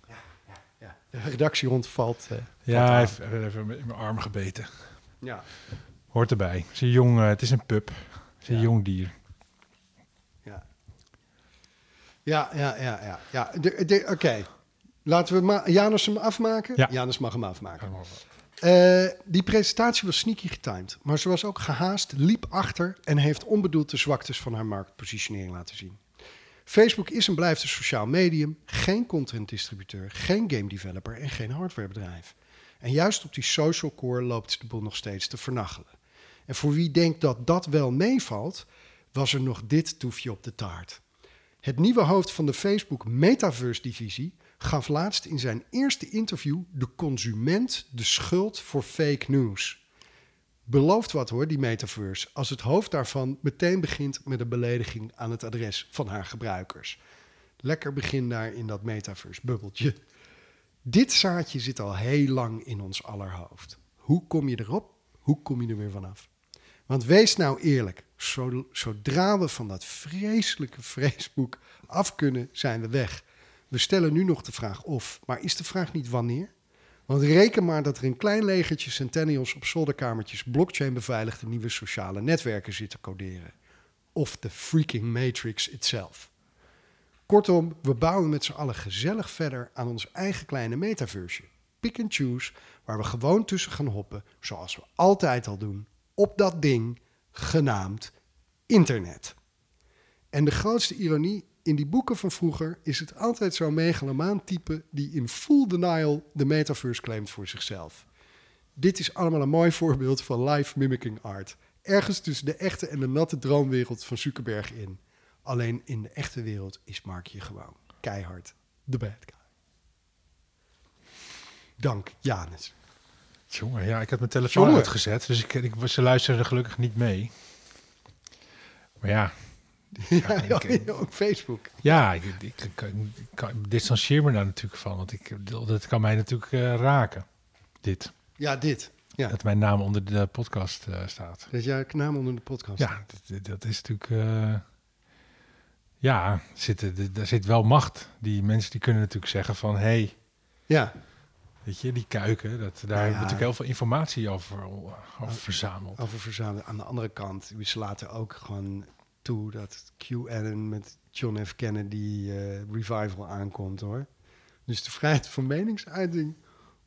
Ja, ja, ja. De redactiehond valt. eh, ja, valt hij heeft hij heeft in mijn arm gebeten. Ja, Hoort erbij. Het is een jong, eh, het is een pup. Het is een Ja. jong dier. ja. Ja, ja, ja, ja. ja. Oké. Laten we ma Janus hem afmaken? Ja. Janus mag hem afmaken. Eh, die presentatie was sneaky getimed, maar ze was ook gehaast, liep achter en heeft onbedoeld de zwaktes van haar marktpositionering laten zien. Facebook is en blijft een sociaal medium, geen content distributeur, geen game developer en geen hardwarebedrijf. En juist op die social core loopt de boel nog steeds te vernachelen. En voor wie denkt dat dat wel meevalt, was er nog dit toefje op de taart. Het nieuwe hoofd van de Facebook Metaverse divisie gaf laatst in zijn eerste interview de consument de schuld voor fake news. Belooft wat hoor, die metaverse, als het hoofd daarvan meteen begint met een belediging aan het adres van haar gebruikers. Lekker begin daar in dat metaverse bubbeltje. Dit zaadje zit al heel lang in ons aller hoofd. Hoe kom je erop? Hoe kom je er weer vanaf? Want wees nou eerlijk, zo- zodra we van dat vreselijke Facebook af kunnen, zijn we weg. We stellen nu nog de vraag of, maar is de vraag niet wanneer? Want reken maar dat er een klein legertje centennials op zolderkamertjes blockchain beveiligde nieuwe sociale netwerken zitten coderen. Of de freaking matrix itself. Kortom, we bouwen met z'n allen gezellig verder aan ons eigen kleine metaverse. Pick and choose, waar we gewoon tussen gaan hoppen, zoals we altijd al doen, op dat ding genaamd internet. En de grootste ironie, in die boeken van vroeger is het altijd zo'n megalomaan type die in full denial de metaverse claimt voor zichzelf. Dit is allemaal een mooi voorbeeld van live mimicking art. Ergens tussen de echte en de natte droomwereld van Zuckerberg in. Alleen in de echte wereld is Markje gewoon keihard de bad guy. Dank, Janus. Jongen, ja, ik had mijn telefoon Jongen. uitgezet, dus ik, ik, ze luisteren gelukkig niet mee. Maar ja, Ja, ik- ook Facebook. ja ik, ik, distancieer me daar natuurlijk van, want ik, dat kan mij natuurlijk eh, raken, dit. Ja, dit. Ja, Dat mijn naam onder de podcast eh, staat. dat is jouw naam onder de podcast. Ja, dat, dat is natuurlijk... eh, ja, zit, daar zit wel macht. Die mensen die kunnen natuurlijk zeggen van... hé, hey, Ja, weet je, die kuiken... Dat, daar hebben we ja. natuurlijk heel veel informatie over, over verzameld. over verzamelen. Aan de andere kant, we laten ook gewoon toe dat QAnon met John F. Kennedy eh, revival aankomt hoor. Dus de vrijheid van meningsuiting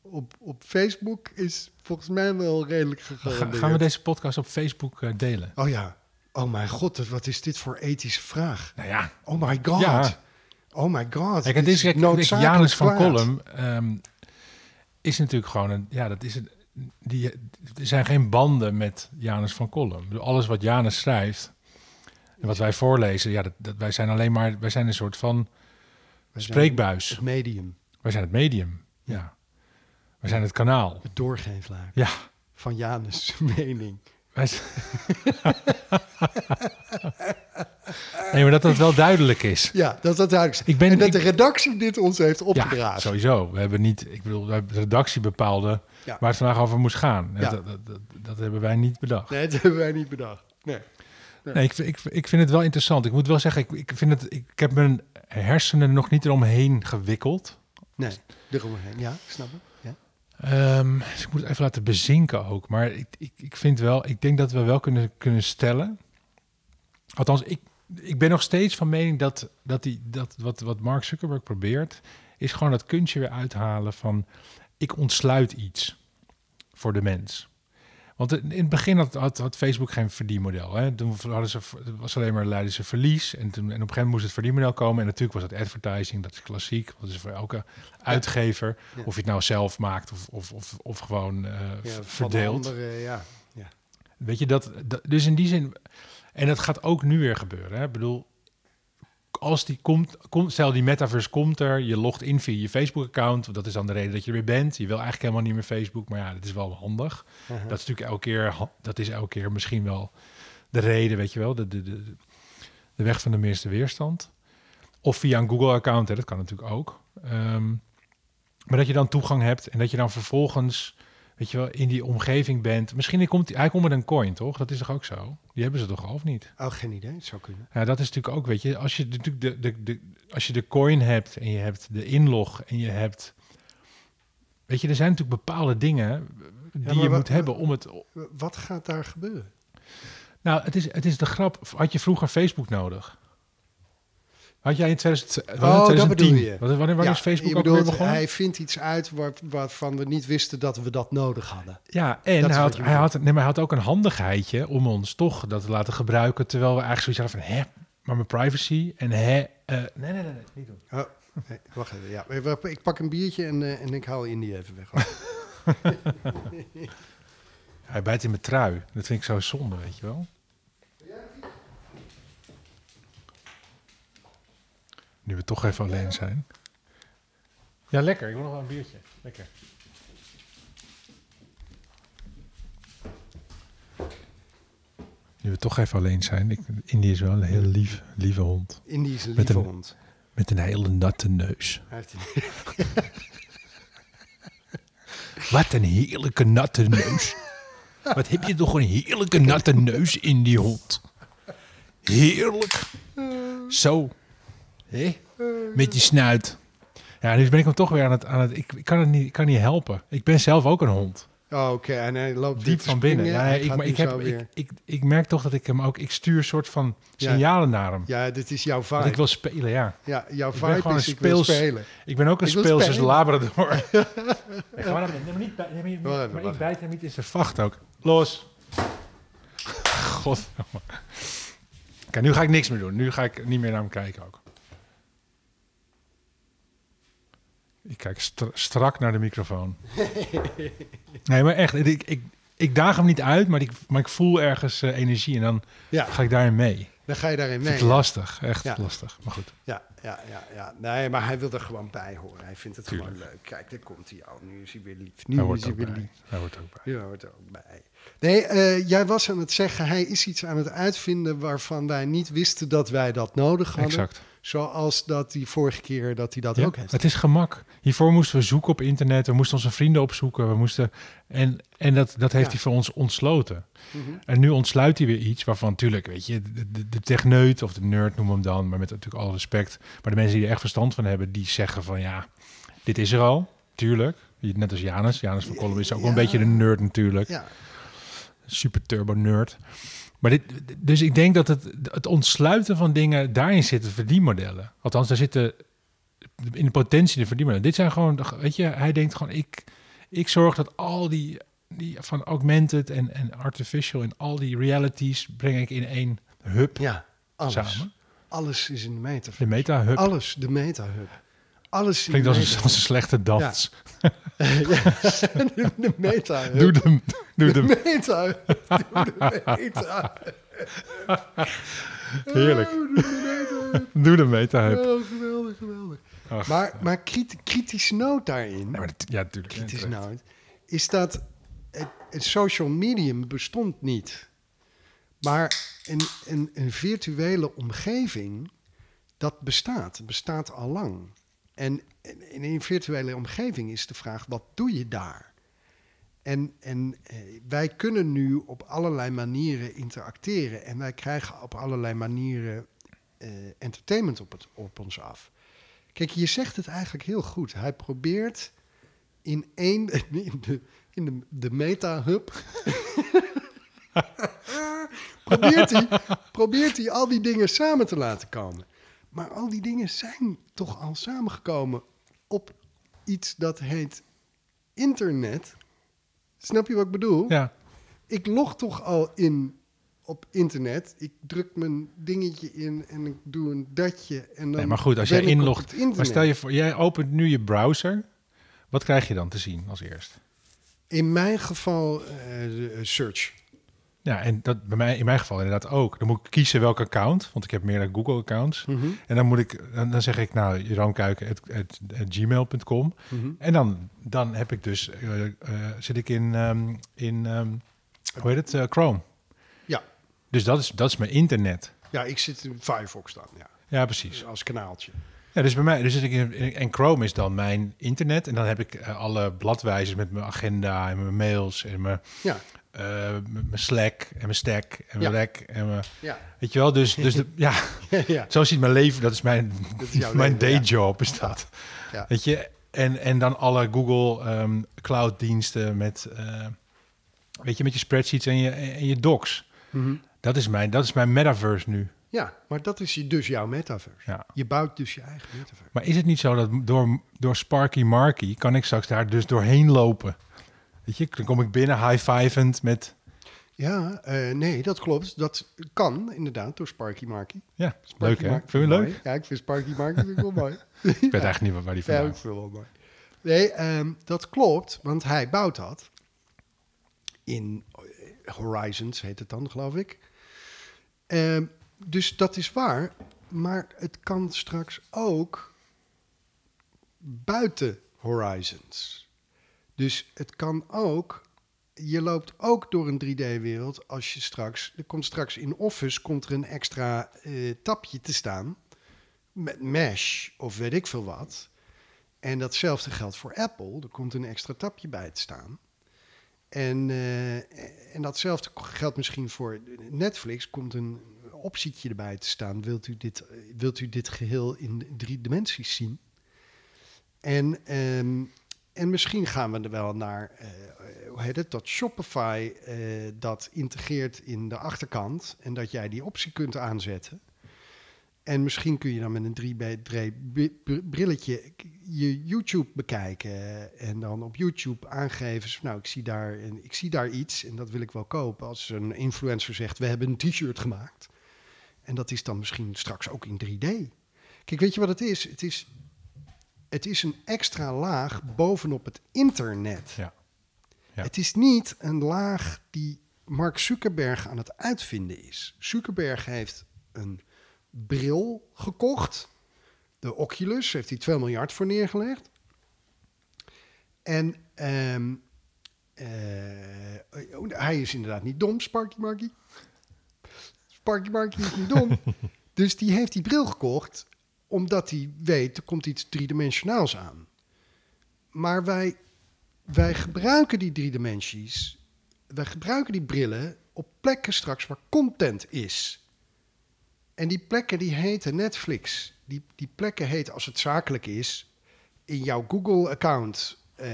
op, op Facebook is volgens mij wel redelijk Ga- gegarandeerd. gaan we deze podcast op Facebook eh, delen? Oh ja. Oh mijn god, wat is dit voor ethische vraag? Nou ja, Oh my god. Ja. Oh my god. Kijk, het dit is, kijk, noodzakelijk Janus van. Kolm ehm, is natuurlijk gewoon een... Ja, dat is een... Die, er zijn geen banden met Janus van Kolm. Bedoel, Alles wat Janus schrijft en wat wij voorlezen, ja, dat, dat, wij zijn alleen maar... Wij zijn een soort van spreekbuis. Het medium, Wij zijn het medium. Ja. Wij zijn het kanaal. het doorgeefluik Ja. van Janus' mening. Wij nee, maar dat dat wel duidelijk is. Ja, dat dat duidelijk is. Ik ben- en dat ik- de redactie dit ons heeft Ja, opgedragen. sowieso. We hebben niet, ik bedoel, de redactie bepaalde Ja. waar het vandaag over moest gaan. Ja. Dat, dat, dat, dat hebben wij niet bedacht. Nee, dat hebben wij niet bedacht. Nee. Nee, ik, ik, ik vind het wel interessant. Ik moet wel zeggen, ik, ik, vind het, ik, ik heb mijn hersenen nog niet eromheen gewikkeld. Nee, eromheen. Ja, ik snap. Ja. Ehm, dus ik moet het even laten bezinken ook. Maar ik, ik, ik vind wel, ik denk dat we wel kunnen, kunnen stellen. Althans, ik, ik ben nog steeds van mening dat, dat, die, dat wat, wat Mark Zuckerberg probeert, is gewoon dat kunstje weer uithalen van ik ontsluit iets voor de mens. Want in het begin had, had, had Facebook geen verdienmodel. Hè? Toen hadden ze, was alleen maar leiden ze verlies. En, toen, en op een gegeven moment moest het verdienmodel komen. En natuurlijk was het advertising, dat is klassiek. Dat is voor elke uitgever. Ja. Of je het nou zelf maakt of, of, of, of gewoon eh, Ja, van de verdeelt. andere, ja. Weet je, dat, dat, dus in die zin... En dat gaat ook nu weer gebeuren. Hè? Ik bedoel, als die komt, komt, stel die metaverse komt er, je logt in via je Facebook-account. Dat is dan de reden dat je er weer bent. Je wil eigenlijk helemaal niet meer Facebook, maar ja, dat is wel handig. Uh-huh. Dat is natuurlijk elke keer, dat is elke keer misschien wel de reden, weet je wel, de, de, de, de weg van de minste weerstand. Of via een Google-account, dat kan natuurlijk ook. Ehm, maar dat je dan toegang hebt en dat je dan vervolgens, weet je wel, in die omgeving bent. Misschien komt hij komt met een coin, toch? Dat is toch ook zo? Die hebben ze toch al of niet? Oh, geen idee. Het zou kunnen. Ja, dat is natuurlijk ook, weet je, als je natuurlijk de, de, de, als je de coin hebt en je hebt de inlog en je hebt, weet je, er zijn natuurlijk bepaalde dingen die je moet hebben om het. Wat gaat daar gebeuren? Nou, het is, het is de grap. Had je vroeger Facebook nodig? Had jij in 2000, Oh, wanneer dat 2010? bedoel je. Wanneer, wanneer Ja, is Facebook je ook weer bedoelt, begonnen? Hij vindt iets uit waar, waarvan we niet wisten dat we dat nodig hadden. Ja, en Dat hij had, hij, had, nee, maar hij had ook een handigheidje om ons toch dat te laten gebruiken. Terwijl we eigenlijk zoiets hadden van, hè, maar mijn privacy en hè... eh, nee, nee, nee, nee, niet doen. Oh, nee, wacht even. Ja, ik pak een biertje en, eh, en ik haal Indy even weg. Hij bijt in mijn trui. Dat vind ik zo zonde, weet je wel. Nu we toch even alleen zijn. Ja, lekker. Ik wil nog wel een biertje. Lekker. Nu we toch even alleen zijn. Ik, Indy is wel een heel lief, lieve hond. Indy is een Met lieve een- hond. Met een hele natte neus. Hij heeft een- Wat een heerlijke natte neus. Wat heb je toch een heerlijke natte neus in die hond. Heerlijk. Zo. Hé? Met die snuit. Ja, nu ben ik hem toch weer aan het... Aan het ik, ik kan het niet, ik kan niet helpen. Ik ben zelf ook een hond. Oh, oké. En hij loopt Diep van binnen. Ja, ik, maar ik, heb, ik, ik, ik merk toch dat ik hem ook... Ik stuur soort van Ja. signalen naar hem. Ja, dit is jouw Dat vibe. ik wil spelen, ja. ja, jouw ben vibe gewoon is een ik speels- spelen. Ik ben ook een Ik spelen. labrador. nee, maar niet, bij- nee, maar, je- Wacht even, maar ik bijt hem niet in zijn vacht ook. Los. God. Kijk, nu ga ik niks meer doen. Nu ga ik niet meer naar hem kijken ook. Ik kijk stra- strak naar de microfoon. nee, maar echt. Ik, ik, ik daag hem niet uit, maar ik, maar ik voel ergens eh, energie en dan Ja, ga ik daarin mee. dan ga je daarin mee. ik lastig, echt Ja. lastig. Maar goed. Ja, ja, ja, ja. Nee, maar hij wil er gewoon bij horen. Hij vindt het Tuurlijk. gewoon leuk. Kijk, daar komt hij al. Nu is hij weer lief. Nu Hij is hij weer bij. lief. Hij hoort ook bij. Ja, er ook bij. Nee, eh, jij was aan het zeggen, hij is iets aan het uitvinden waarvan wij niet wisten dat wij dat nodig hadden. Exact. Zoals dat die vorige keer dat hij dat Ja, ook heeft. het is gemak. Hiervoor moesten we zoeken op internet. We moesten onze vrienden opzoeken. We moesten, en en dat, dat heeft Ja. hij voor ons ontsloten. Mhm. En nu ontsluit hij weer iets waarvan natuurlijk, weet je, de, de, de techneut of de nerd noem hem dan, maar met natuurlijk alle respect. Maar de mensen die er echt verstand van hebben, die zeggen van ja, dit is er al, tuurlijk. Net als Janus. Janus van Kolm is ook een beetje een nerd natuurlijk. Ja, Super turbo nerd. Maar dit, dus ik denk dat het, het ontsluiten van dingen, daarin zitten verdienmodellen. Althans, daar zitten in de potentie de verdienmodellen. Dit zijn gewoon, weet je, hij denkt gewoon, ik, ik zorg dat al die, die van augmented en, en artificial en al die realities breng ik in één hub ja alles. samen. Alles is in de meta. De meta-hub. Alles, de meta-hub. Alles in Klinkt de als een, als een slechte dans. Ja, de, de meta-hub. Doe hem. Doe de hem. meta-hub. Doe de meta Heerlijk. Oh, doe de de meta-hub. Oh, geweldig, geweldig. Ach, Maar, maar kriti- kritische noot daarin, dat- ja, natuurlijk. kritische noot, is dat het, het social medium bestond niet. Maar een, een, een virtuele omgeving, dat bestaat. bestaat al lang. En, in een virtuele omgeving is de vraag, wat doe je daar? En, en eh, wij kunnen nu op allerlei manieren interacteren. En wij krijgen op allerlei manieren eh, entertainment op, het, op ons af. Kijk, je zegt het eigenlijk heel goed. Hij probeert in één, in de, in de meta-hub, probeert, hij, probeert hij al die dingen samen te laten komen. Maar al die dingen zijn toch al samengekomen op iets dat heet internet. Snap je wat ik bedoel? Ja, Ik log toch al in op internet. Ik druk mijn dingetje in en ik doe een datje. En dan nee, maar goed, als jij inlogt. Maar stel je voor, jij opent nu je browser. Wat krijg je dan te zien als eerst? In mijn geval eh, search. Ja, en dat bij mij in mijn geval inderdaad ook. Dan moet ik kiezen welk account, want ik heb meerdere Google-accounts. Mhm, En dan moet ik, dan, dan zeg ik nou, jeroenkuiken@gmail.com. mhm. En dan, dan heb ik dus, eh, eh, zit ik in, ehm, in ehm, hoe heet het, Eh, Chrome. Ja. Dus dat is, dat is mijn internet. Ja, ik zit in Firefox dan, ja. Ja, precies. Als kanaaltje. Ja, dus bij mij, dus zit ik in, in- en Chrome is dan mijn internet. En dan heb ik alle bladwijzers met mijn agenda en mijn mails en mijn, Ja, eh, mijn Slack en mijn Stack en mijn Ja. Rec en mijn, ja. weet je wel. Dus, dus de, ja, ja. zo ziet mijn leven, dat is mijn, Dat is jouw mijn dayjob is dat. Weet je, en, en dan alle Google ehm, cloud diensten met, eh, weet je, met je spreadsheets en je, en je docs. Mhm. Dat is mijn, dat is mijn metaverse nu. Ja, maar dat is dus jouw metaverse. Ja. Je bouwt dus je eigen metaverse. Maar is het niet zo dat door, door Sparky Marky kan ik straks daar dus doorheen lopen? Weet je, dan kom ik binnen high-fivend met... Ja, eh, nee, dat klopt. Dat kan inderdaad door Sparky Marky. Ja, Sparky leuk hè? Marky Vind je leuk? Ja, ik vind Sparky Marky vind ik wel mooi. Ik weet eigenlijk niet waar- waar die Ja, vandaan ik vind wel mooi. Nee, ehm, dat klopt, want hij bouwt dat. In eh, Horizons heet het dan, geloof ik. Ehm, dus dat is waar. Maar het kan straks ook buiten Horizons. Dus het kan ook. Je loopt ook door een 3D-wereld als je straks. Er komt straks in Office komt er een extra eh, tapje te staan. Met Mesh of weet ik veel wat. En datzelfde geldt voor Apple. Er komt een extra tapje bij te staan. En, eh, en datzelfde geldt misschien voor Netflix. Komt een optietje erbij te staan. Wilt u dit, wilt u dit geheel in drie dimensies zien? En, ehm, en misschien gaan we er wel naar, eh, hoe heet het, dat Shopify eh, dat integreert in de achterkant. En dat jij die optie kunt aanzetten. En misschien kun je dan met een 3D-brilletje je YouTube bekijken. En dan op YouTube aangeven, nou, ik zie, daar, en ik zie daar iets en dat wil ik wel kopen. Als een influencer zegt, we hebben een t-shirt gemaakt. En dat is dan misschien straks ook in 3D. Kijk, weet je wat het is? Het is, het is een extra laag bovenop het internet. Ja. Ja. Het is niet een laag die Mark Zuckerberg aan het uitvinden is. Zuckerberg heeft een bril gekocht. De Oculus heeft hij 2 miljard voor neergelegd. En ehm, eh, hij is inderdaad niet dom, Sparky Marky. Sparky Marky is niet dom. dus die heeft die bril gekocht omdat hij weet, er komt iets driedimensionaals aan. Maar wij, wij gebruiken die drie dimensies, wij gebruiken die brillen op plekken straks waar content is. En die plekken die heten Netflix. Die, die plekken heten, als het zakelijk is, in jouw Google-account. eh,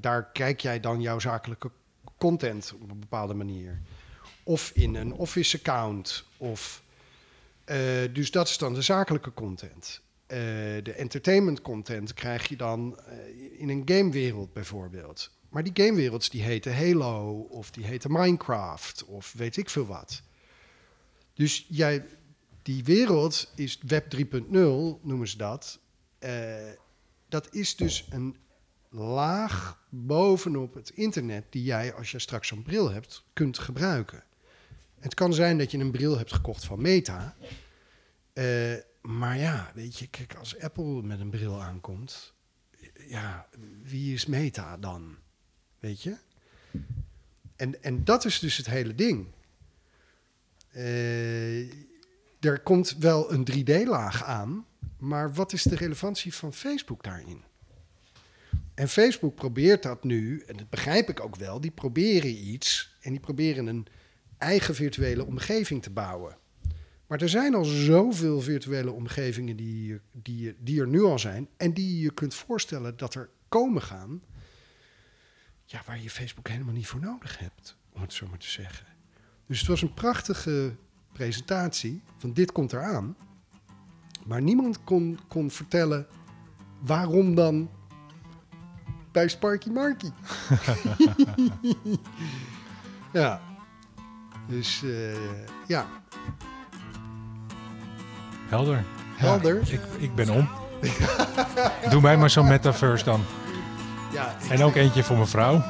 daar kijk jij dan jouw zakelijke content op een bepaalde manier. Of in een Office-account. Of, dus dat is dan de zakelijke content. Eh, de entertainment content krijg je dan eh, in een gamewereld bijvoorbeeld. Maar die gamewerelds die heten Halo of die heten Minecraft of weet ik veel wat. Dus jij, die wereld is Web 3.0, noemen ze dat. Eh, dat is dus een laag bovenop het internet die jij, als je straks zo'n bril hebt, kunt gebruiken. Het kan zijn dat je een bril hebt gekocht van Meta. Eh, maar ja, weet je, kijk, als Apple met een bril aankomt, ja, wie is Meta dan? Weet je? En, en dat is dus het hele ding. Eh, er komt wel een 3D-laag aan, maar wat is de relevantie van Facebook daarin? En Facebook probeert dat nu, en dat begrijp ik ook wel, die proberen iets en die proberen een eigen virtuele omgeving te bouwen. Maar er zijn al zoveel virtuele omgevingen die, die, die er nu al zijn en die je kunt voorstellen dat er komen gaan, ja, waar je Facebook helemaal niet voor nodig hebt, om het zo maar te zeggen. Dus het was een prachtige presentatie van dit komt eraan. Maar niemand kon, kon vertellen waarom dan bij Sparky Marky. ja. Dus eh, ja, Helder. Helder. Ja, ik, ik ben om. Doe mij maar zo'n metaverse dan. ja En ook eentje voor mijn vrouw.